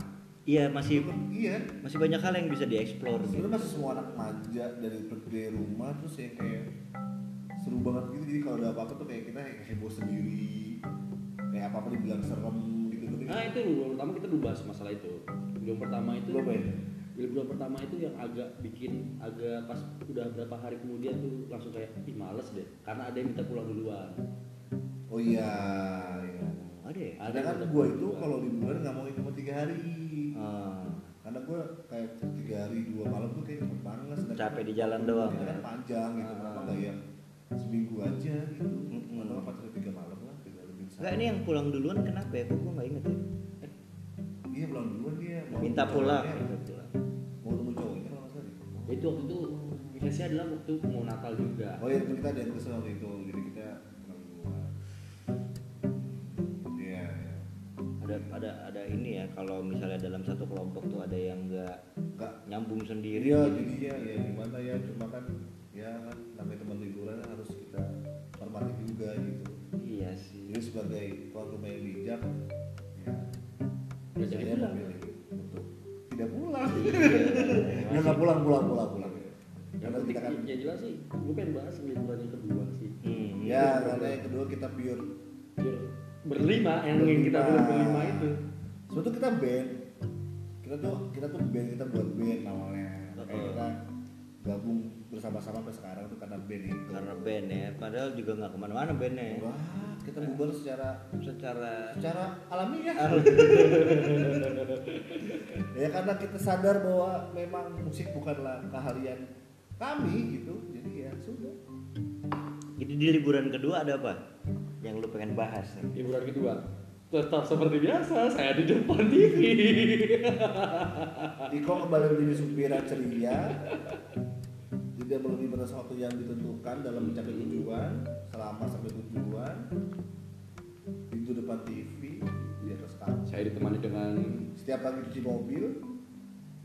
Iya masih Iya. masih banyak hal yang bisa dieksplor gitu. Sebenarnya masih semua anak manja dari dari rumah terus yang kayak seru banget gitu. Jadi kalau ada apa-apa tuh kayak kita heboh sendiri. Kayak apa-apa dibilang serem gitu gitu. nah itu bulan pertama kita udah bahas masalah itu bulan pertama itu Belum ya? Bulan pertama itu yang agak bikin agak pas udah berapa hari kemudian tuh langsung kayak ih males deh karena ada yang minta pulang duluan Oh iya, iya. Ada ya? Ada kan gue pulang itu kalau liburan nggak mau cuma tiga hari. Ah, Karena gue kayak tiga hari dua malam tuh kayak cepet banget. Capek di jalan doang Itu ya? kan panjang gitu, Ah. kenapa nggak yang seminggu aja gitu? Mm-mm. Atau hari tiga malam lah, tiga lebih. Enggak ini yang pulang duluan kenapa ya? Kok gue nggak inget ya? Iya pulang duluan dia. Minta pulang. cowoknya. Mau ketemu cowoknya kalau nggak salah. deh. itu waktu itu biasanya adalah waktu mau Natal juga Oh iya kita ada yang kesel waktu itu, jadi kita. Iya, iya. Ada ada ada ini ya kalau misalnya dalam satu kelompok tuh ada yang nggak Enggak nyambung sendiri. Iya, gitu. jadinya ya gimana ya, cuma kan ya kan namanya teman liburan harus kita hormati juga gitu. Iya sih. Jadi sebagai rumah yang bijak, ya Nggak jadi pulang. memilih untuk tidak pulang. Ya nggak pulang, pulang, pulang, pulang. Karena kita kan, ya jelas sih. Gue pengen bahas liburan yang kedua sih. Hmm, ya karena yang kedua kita pure Pure berlima yang ingin kita buat berlima itu. Sebetulnya kita band. Kita tuh kita tuh band kita buat band awalnya. Kayak Betul. kita gabung bersama-sama sampai sekarang tuh karena band itu. Karena band ya. Padahal juga nggak ke mana-mana bandnya wah kita bubar secara secara secara alamiah. Ya karena kita sadar bahwa memang musik bukanlah keahlian kami gitu. Jadi ya sudah. Jadi di liburan kedua ada apa? Yang lu pengen bahas nih. Liburan kedua? Tetap seperti biasa saya di depan TV Iko kembali menjadi supir ceria. Tidak melebihi batas waktu yang ditentukan dalam mencapai tujuan selama sampai tujuan. Pintu depan TV di atas kaca saya ditemani dengan setiap pagi cuci mobil.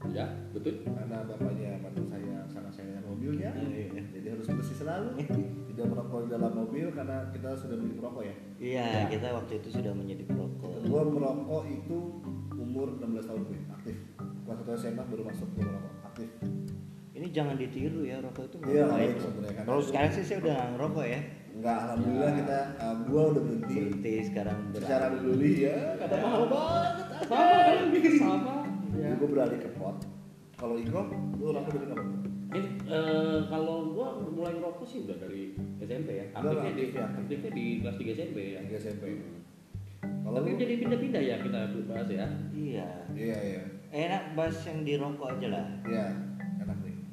Ya betul. Karena bapaknya mantu saya sangat sayang dengan mobilnya. Iya. jadi harus bersih selalu. Tidak merokok di dalam mobil karena kita sudah beli perokok ya? Iya kita waktu itu sudah menjadi perokok. Gua merokok itu umur 16 tahun gue aktif. Kelas satu SMA baru masuk gua merokok. Aktif. Ini jangan ditiru ya rokok itu nggak Iya, baik. sebenarnya kan. kalau sekarang sih saya udah nggak ngerokok ya enggak alhamdulillah kita uh, gua udah berhenti. Berhenti sekarang secara beralih. membeli ya. Kata mahal banget sama kan sama. Ya. gue beralih ke pot. Kalau Iko lu rokok dari kapan ini eh, kalau gua mulai ngerokok sih udah dari SMP ya. Aktifnya di ya, aktif. aktifnya di kelas 3 SMP ya. Tiga SMP kalau tapi lu? jadi pindah-pindah ya kita bahas ya. Iya. Iya iya. Enak bahas yang di rokok aja lah. Iya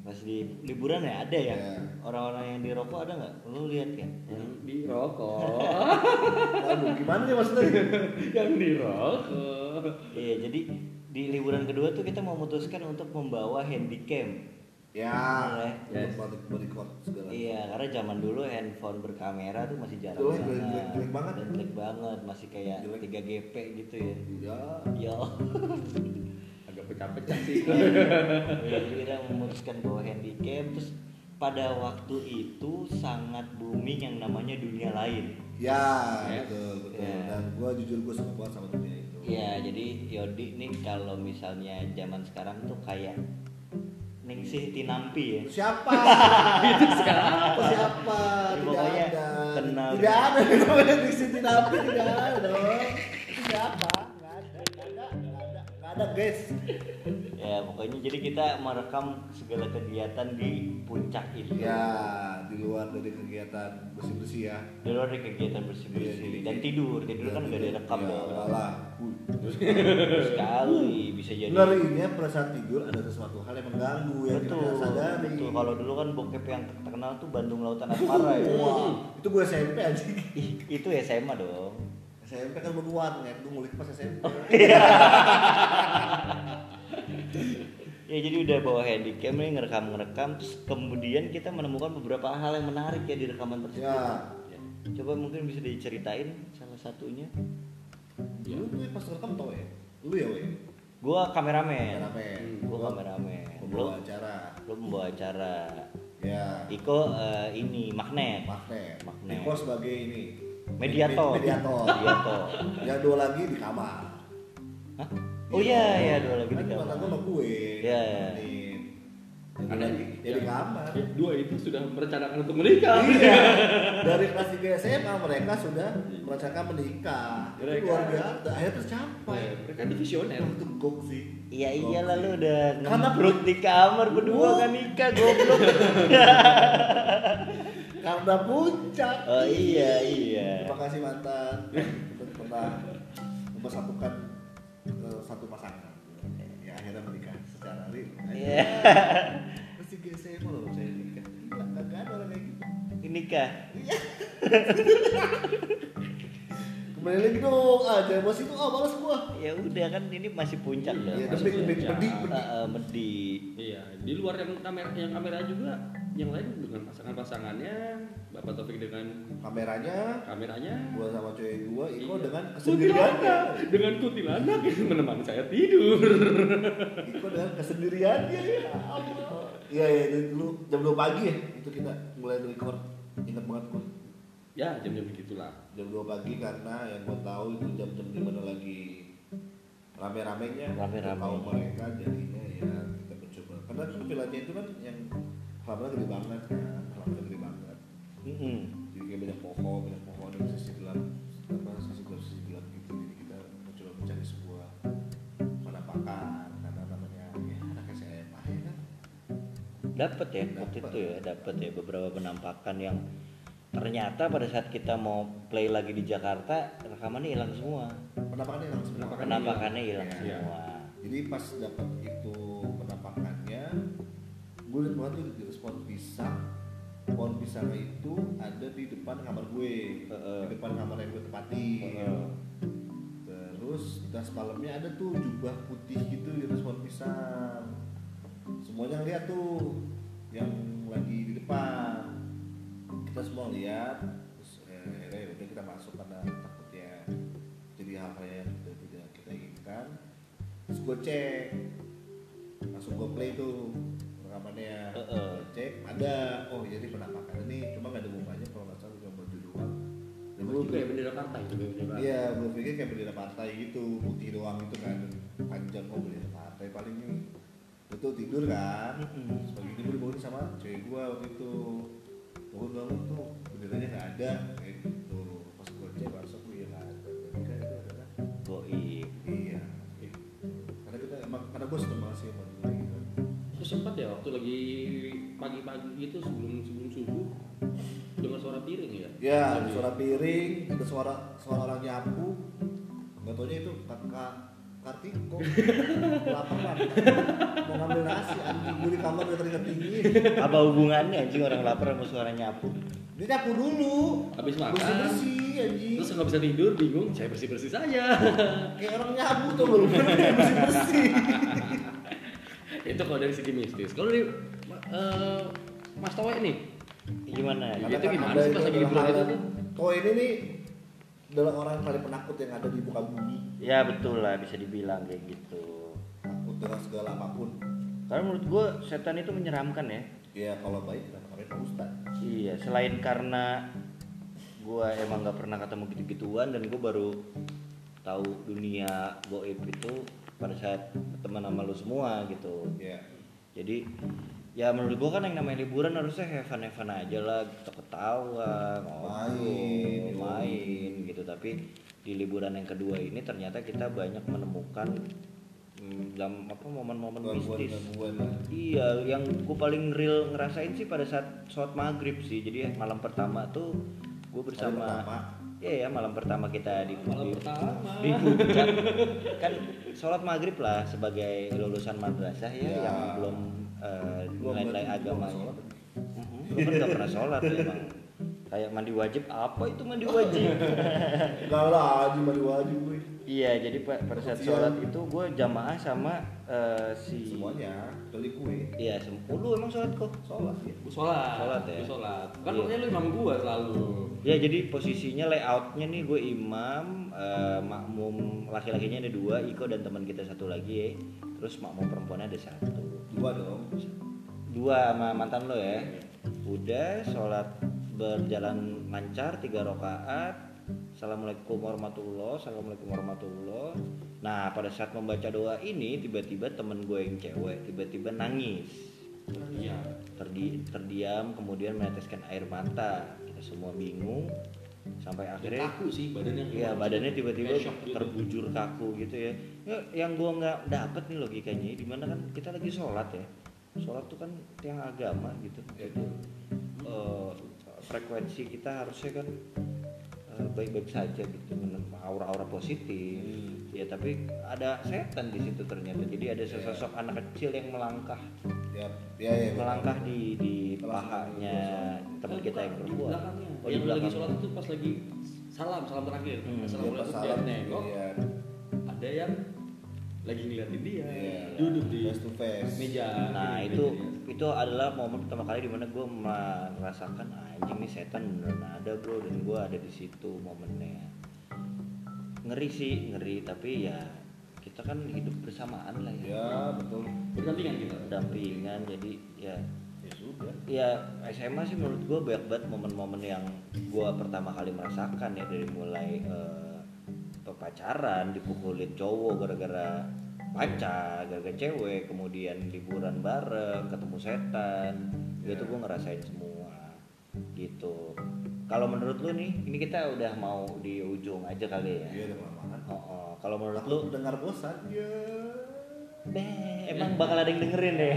pas di liburan ya ada ya? Iya. orang-orang yang di rokok ada nggak? Lu lihat kan yang di rokok. Waduh, gimana nih maksudnya? Yang di rokok. Iya jadi di liburan kedua tuh kita memutuskan untuk membawa handycam. Ya untuk body segala. Iya, karena zaman dulu handphone berkamera tuh masih jarang Jelek, jelek, jelek, jelek banget. Dan jelek banget, masih kayak Jelek. 3 GP gitu ya. ya Ya, pecah-pecah sih kita memutuskan bawa handycam terus pada waktu itu sangat booming yang namanya dunia lain. ya Ya. betul betul Ya. dan gue jujur gue suka banget sama dunia itu Iya, jadi Yodi nih kalau misalnya zaman sekarang tuh kayak Ningsih Tinampi ya. siapa itu siapa siapa Ya, tidak ada kenal. tidak ada namanya di sini tapi tidak ada dong siapa ada nggak guys Ya, pokoknya jadi kita merekam segala kegiatan di puncak itu. ya di luar dari kegiatan bersih bersih ya Di luar dari kegiatan Iya, bersih-bersih jadi- dan tidur. Tidur kan gak direkam ya, dong. malah Sekali bisa jadi. ngerinya pada saat tidur ada sesuatu hal yang mengganggu kita Betul, nggak sadari betul. Kalau dulu kan bokep yang terkenal tuh Bandung Lautan Asmara ya. Wah, itu gue SMP Ih, itu SMA dong. SMP kan beruan ya, gue ngulik pas SMP Ya jadi udah bawa handycam nih ngerekam-ngerekam terus kemudian kita menemukan beberapa hal yang menarik ya di rekaman tersebut. ya Ya. Coba mungkin bisa diceritain salah satunya. lu tuh pas rekam tau ya lu ya weh Gua kameramen. kameramen Gua kameramen. Lu membawa acara lu membawa acara. ya Iko eh, ini magnet. magnet Magnet. Iko sebagai ini Mediator. mediator. Mediator. yang dua lagi di kamar. Hah? Oh iya iya dua lagi di kan kamar. gue sama gue. Iya, iya. Karena lagi. ya di kamar. Ya, dua itu sudah merencanakan untuk menikah. Iya. Dari kelas 3 SMA mereka sudah merasakan menikah. Itu Mereka- luar biasa. Akhirnya tercapai. Ya, mereka di visioner. Itu gok sih. Iya iya lah lu udah Karena- ngebruk di kamar berdua Oh. kan nikah goblok. karena puncak. Oh iya iya. terima kasih mantan. Untuk pernah mempersatukan eh, satu pasangan. Ya akhirnya menikah secara real. Iya. juga SMA loh saya nikah? Kagak ada orang kayak gitu. Nikah. kembali lagi dong aja masih itu ah malas gua Ya udah kan ini masih puncak dong. Iya, demi- puncak. medi- medi. Eh, eh, medi. iya di luar yang kamera yang kamera juga yang lain dengan pasangan-pasangannya bapak Taufik dengan kameranya kameranya gua sama cewek gua Iko Iya. dengan kesendiriannya dengan kuntilanak yang menemani saya tidur Iko dengan kesendiriannya ya Allah iya iya itu dulu jam 2 pagi ya itu kita mulai record ingat banget gua ya jam-jam begitulah. Jam 2 pagi karena yang gua tahu itu jam-jam di mana lagi rame-ramenya. Rame-rame. tahu mereka jadinya ya kita mencoba. Karena kan villanya itu kan yang halamannya gede banget kan. Halamannya gede banget. Mm-mm. jadi kayak banyak pohon banyak pohon yang bisa dalam apa sisi gelap sisi gelap gitu. Jadi kita mencoba mencari sebuah penampakan karena namanya ya anak SMA ya kan? Dapat ya waktu Dapet. itu ya, dapat ya beberapa penampakan yang ternyata pada saat kita mau play lagi di Jakarta rekamannya hilang semua. penampakannya hilang semua Penampakan- Penampakannya hilang semua. jadi pas dapat itu penampakannya gue liat banget tuh di respon pisang pohon pisangnya itu ada di depan kamar gue Heeh. di depan kamar yang gue tempati Heeh. terus tas malamnya ada tuh jubah putih gitu di pohon pisang semuanya lihat tuh yang lagi di depan kita semua lihat terus eh, akhirnya ya udah kita masuk karena takutnya jadi hal-hal yang kita tidak kita inginkan. Terus gue cek langsung gue play tuh rekamannya. Heeh. Gua cek ada. Oh jadi penampakan ini cuma nggak ada mukanya kalau nggak salah cuma baju doang. Dan gua ya bendera partai bendera Iya, gue pikir kayak bendera partai gitu, putih doang itu kan, panjang kok bendera partai paling ini. Betul tidur kan, Mm-mm. terus pagi ini gue sama cewek gue waktu itu. Bangun bangun tuh benderanya nggak ada, kayak gitu. Pas gue cek langsung gue ya nggak ada. Kan itu adalah Goib. iya. Karena kita emang karena gue seneng banget sih dunia gitu. Terus sempat ya waktu lagi pagi-pagi gitu sebelum sebelum subuh dengar suara piring ya. Ya, suara piring, ada suara suara orang nyapu. Gak taunya itu kakak Kartiko laparan mau ngambil nasi anjing gue di kamar udah teringat tinggi Apa hubungannya anjing orang lapar sama suara nyapu? dia nyapu dulu Habis makan. bersih bersih anjing Terus nggak bisa tidur, bingung. Saya bersih bersih saja. kayak orang nyapu tuh loh bersih bersih itu kalau dari segi mistis. Kalau dari eh, Mas Towe nih, Gimana? Iya. Itu gimana sih pas lagi liburan itu kau ini nih adalah orang yang paling penakut yang ada di muka bumi Ya betul lah bisa dibilang kayak gitu. takut dengan segala apa pun Karena menurut gue setan itu menyeramkan ya. ya kalau baik kenapa kalian Pak Ustad Iya, selain karena gue emang nggak pernah ketemu gitu-gituan dan gue baru tahu dunia goib itu pada saat teman sama lu semua gitu. ya Jadi ya menurut gue kan yang namanya liburan harusnya have fun have fun aja lah, kita ketawa, ngobrol, Main. main gitu. Tapi di liburan yang kedua ini ternyata kita banyak menemukan hmm, dalam apa momen-momen gangguan lah Iya, yang gue paling real ngerasain sih pada saat sholat maghrib sih. Jadi malam pertama tuh gue bersama, iya ya malam pertama kita di malam di, pertama. di puncak kan sholat maghrib lah sebagai lulusan madrasah ya, Ya. yang belum Gua nilai-nilai berarti gua nggak agamanya. Lu kan gak pernah sholat ya emang. Kayak mandi wajib apa itu mandi wajib? Enggak lah, mandi wajib gue. iya, jadi pa- pada saat Iya. sholat itu gue jamaah sama eh, si Semuanya dari kue. Iya, sem- lu emang sholat kok? Sholat ya. Gue sholat, Sholat ya? Gua sholat. Kan Iya. lu imam gua selalu. Ya jadi posisinya layoutnya nih gue imam, eh, makmum laki-lakinya ada dua, Iko dan teman kita satu lagi ya. Terus makmum perempuannya ada satu. Dua dong. Dua sama mantan lo ya. Udah sholat berjalan lancar tiga rakaat. Assalamualaikum warahmatullah, assalamualaikum warahmatullah. Nah pada saat membaca doa ini tiba-tiba temen gue yang cewek tiba-tiba nangis. Iya. Terdi- terdiam kemudian meneteskan air mata. Kita semua bingung sampai akhirnya Kaku sih badannya. Iya badannya tiba-tiba shock gitu. terbujur kaku gitu ya. Ya, Yang gua nggak dapet nih logikanya, di mana kan kita lagi sholat ya. Sholat tuh kan tiang agama gitu. Jadi eh, frekuensi kita harusnya kan eh, baik-baik saja gitu, aura-aura positif. Hmm. Ya tapi ada setan di situ ternyata. Jadi ada sesosok anak kecil yang melangkah, Ya, ya, ya. melangkah di di pahanya teman kita yang Di perempuan. belakangnya. Oh, di yang lagi belakang. sholat itu pas lagi salam, salam terakhir. Hmm. Ya, Assalamualaikum pas salam nengok, iya. ada yang lagi ngeliatin dia, Iya. duduk di face to face. meja. Nah Di itu meja. itu adalah momen pertama kali di mana gue merasakan anjing nih setan beneran ada bro dan gue ada di situ momennya ngeri sih ngeri tapi ya kita kan hidup bersamaan lah ya Ya, betul. berdampingan kita. dampingan jadi ya Ya sudah. ya SMA sih menurut gue banyak banget momen-momen yang gue pertama kali merasakan ya dari mulai eh, pacaran dipukulin cowok gara-gara pacar gara-gara cewek kemudian liburan bareng ketemu setan gitu gue ngerasain semua gitu kalau menurut lu nih ini kita udah mau di ujung aja kali ya Iya udah oh, oh. Kalau menurut lu dengar bosan. Ya. Beh, emang bakal ada yang dengerin deh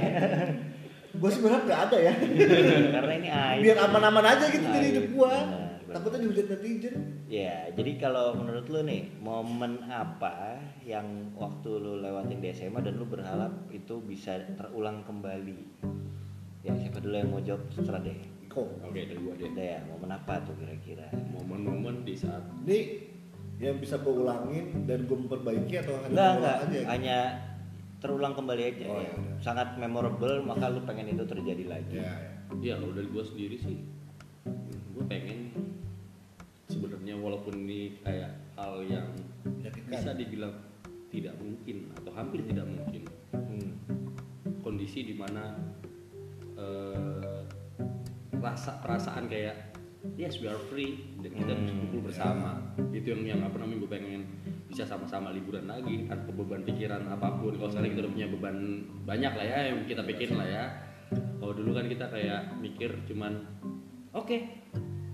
Gue sih berharap gak ada ya. karena ini aib Biar aman-aman aja gitu Aib, jadi hidup benar. Takutnya dihujat netizen. Ya, jadi kalau menurut lu nih, momen apa yang waktu lu lewatin di SMA dan lu berharap itu bisa terulang kembali? Ya, siapa dulu yang mau jawab? Terserah deh. Iko. oke dari gua deh Udah ya, momen apa tuh kira-kira? momen-momen di saat Ini yang bisa gue ulangin dan gue memperbaiki atau hanya enggak. ulang aja? gitu? Hanya terulang kembali aja Oh, ya. ya. Sangat memorable, maka lu pengen itu terjadi lagi. Ya, ya. ya kalau dari gua sendiri sih gua pengen sebenarnya walaupun ini kayak hal yang Menyakitkan. bisa dibilang tidak mungkin atau hampir tidak mungkin Hmm. kondisi di mana eh, rasa perasaan kayak yes we are free. Dan kita bisa Hmm, kumpul bersama itu yang yang apa namanya gue pengen bisa sama-sama liburan lagi tanpa beban pikiran apa pun. Kalau sekarang kita udah punya beban banyak lah ya yang kita pikirin lah ya. Kalau dulu kan kita kayak mikir cuman oke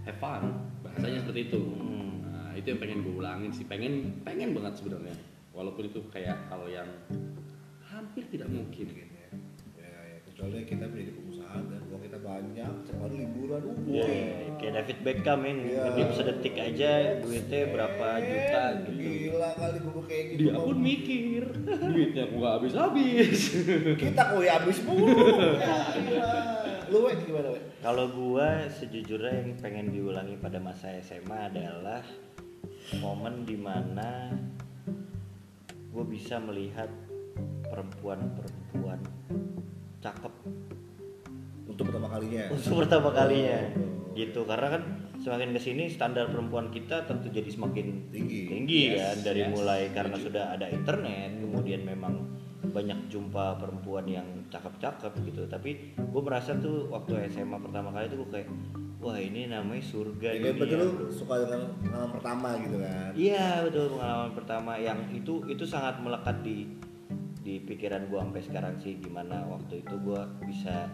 have fun. Bahasanya seperti itu. Hmm. nah itu yang pengen gue ulangin sih. Pengen pengen banget sebenarnya. Walaupun itu kayak hal yang hampir tidak mungkin Mungkin ya. Ya, ya. Kecuali kita menjadi dan uang kita banyak, hari liburan. Uh, Ya, wah. kayak David Beckham ini, Iya. hidup sedetik aja duitnya berapa juta gitu. Gila kali gue kayak gitu. dia pun mikir duitnya aku nggak habis habis kita kok ya habis mulu. ya. Lu gimana wek? Kalau gua sejujurnya yang pengen diulangi pada masa SMA adalah momen di mana gue bisa melihat perempuan-perempuan cakep Untuk pertama kalinya. untuk pertama kalinya Oh. gitu karena kan semakin ke sini standar perempuan kita tentu jadi semakin Tinggi. tinggi Yes, kan dari yes, mulai karena setuju. sudah ada internet kemudian memang banyak jumpa perempuan yang cakep-cakep gitu tapi gue merasa tuh waktu SMA pertama kali tuh gue kayak wah ini namanya surga Ya, kayak dunia, betul lu bro." suka dengan pengalaman pertama gitu kan. Iya betul pengalaman pertama yang itu itu sangat melekat di di pikiran gua sampai sekarang sih gimana waktu itu gua bisa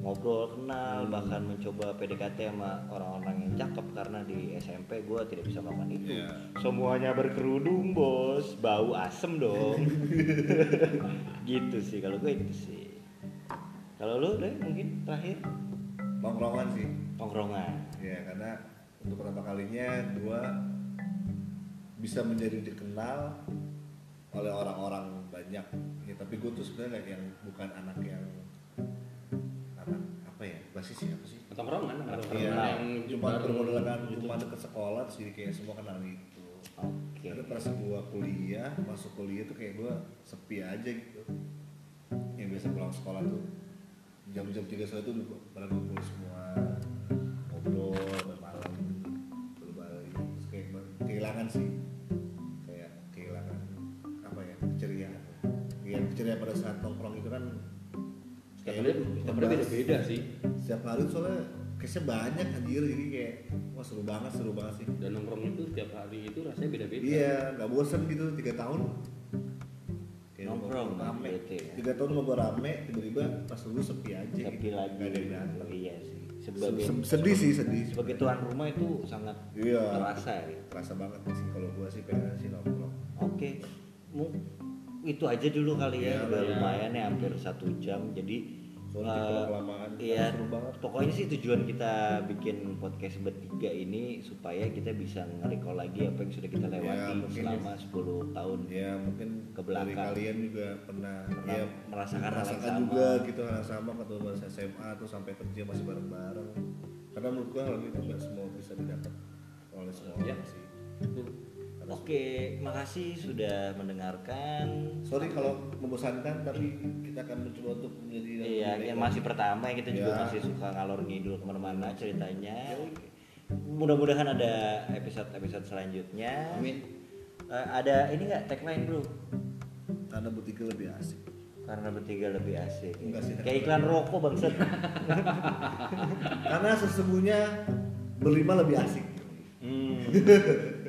ngobrol kenal bahkan mencoba PDKT sama orang-orang yang cakep karena di SMP gua tidak bisa melakukan itu. Iya. semuanya berkerudung bos. Bau asem dong. Gitu sih kalau gue itu sih. Kalau lu deh mungkin terakhir? Nongkrongan sih. tongkrongan. Ya karena untuk pertama kalinya gua bisa menjadi dikenal oleh orang-orang banyak. Ya tapi gue tuh sebenarnya yang bukan anak yang ya apa sih? tongkrongan Iya, yang cuma gitu. cuma deket sekolah terus jadi kayak semua kenal gitu. oke Tapi pas gua kuliah, masuk kuliah tuh kayak gua sepi aja gitu. Yang biasa pulang sekolah tuh jam-jam tiga sore tuh pada kumpul semua ngobrol bermalam berbalik terus kayak kehilangan sih kayak kehilangan apa ya keceriaan ya keceriaan pada saat nongkrong itu kan setiap hari setiap hari beda-beda sih setiap hari soalnya case banyak anjir jadi kayak wah seru banget seru banget sih dan nongkrong itu setiap hari itu rasanya beda-beda Iya, nggak bosan gitu tiga tahun. Kayak Nongkrong, rame. ya. Tiga tahun gua rame, tiba-tiba pas lu sepi aja. tapi gitu. lagi Nggak ada yang datang. iya sih sebagai Se- sedih sih sedih. sebagai tuan rumah itu sangat Iya. terasa ya Terasa banget sih kalau gua sih pengen sih nongkrong. oke Mu- itu aja dulu kali ya Iya, udah iya. lumayan ya hampir satu jam jadi Soalnya kelamaan iya banget. pokoknya sih tujuan kita bikin podcast bertiga ini supaya kita bisa nge-recall lagi apa yang sudah kita lewati Ya, selama 10 tahun Ya mungkin Ke dari belakang. kalian juga pernah, Pernah ya, merasakan hal yang merasakan sama. juga gitu hal yang sama waktu masa SMA tuh sampai kerja masih bareng-bareng. Karena menurut gua hal itu nggak semua bisa didapat oleh semua Iya. orang sih. Oke makasih sudah mendengarkan Sorry kalau membosankan tapi kita akan mencoba untuk menjadi Iya, yang masih pertama ya kita juga Iya. masih suka ngalor ngidul ke mana-mana ceritanya. Mudah-mudahan ada episode-episode selanjutnya. Amin. Eh, ada ini nggak tagline bro? karena bertiga lebih asik. Karena bertiga lebih asik. Enggak sih, Kayak iklan rokok bangsat. Karena sesungguhnya berlima lebih asik. Hmm.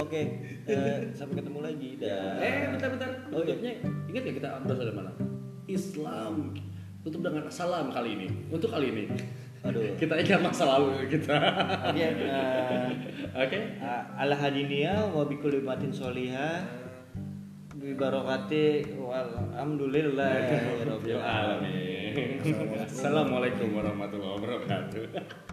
Oke, eh, sampai ketemu lagi. Dah. eh bentar bentar. Oh, iya. ingat gak kita berasal dari mana? Islam. Tutup dengan salam kali ini. Untuk kali ini. Aduh. kita ingat masa lalu kita. Oke, eh, oke. A- ala hadinia wa bi kulli matin sholiha bi barakati walhamdulillah ya rabbil alamin. Assalamualaikum warahmatullahi wabarakatuh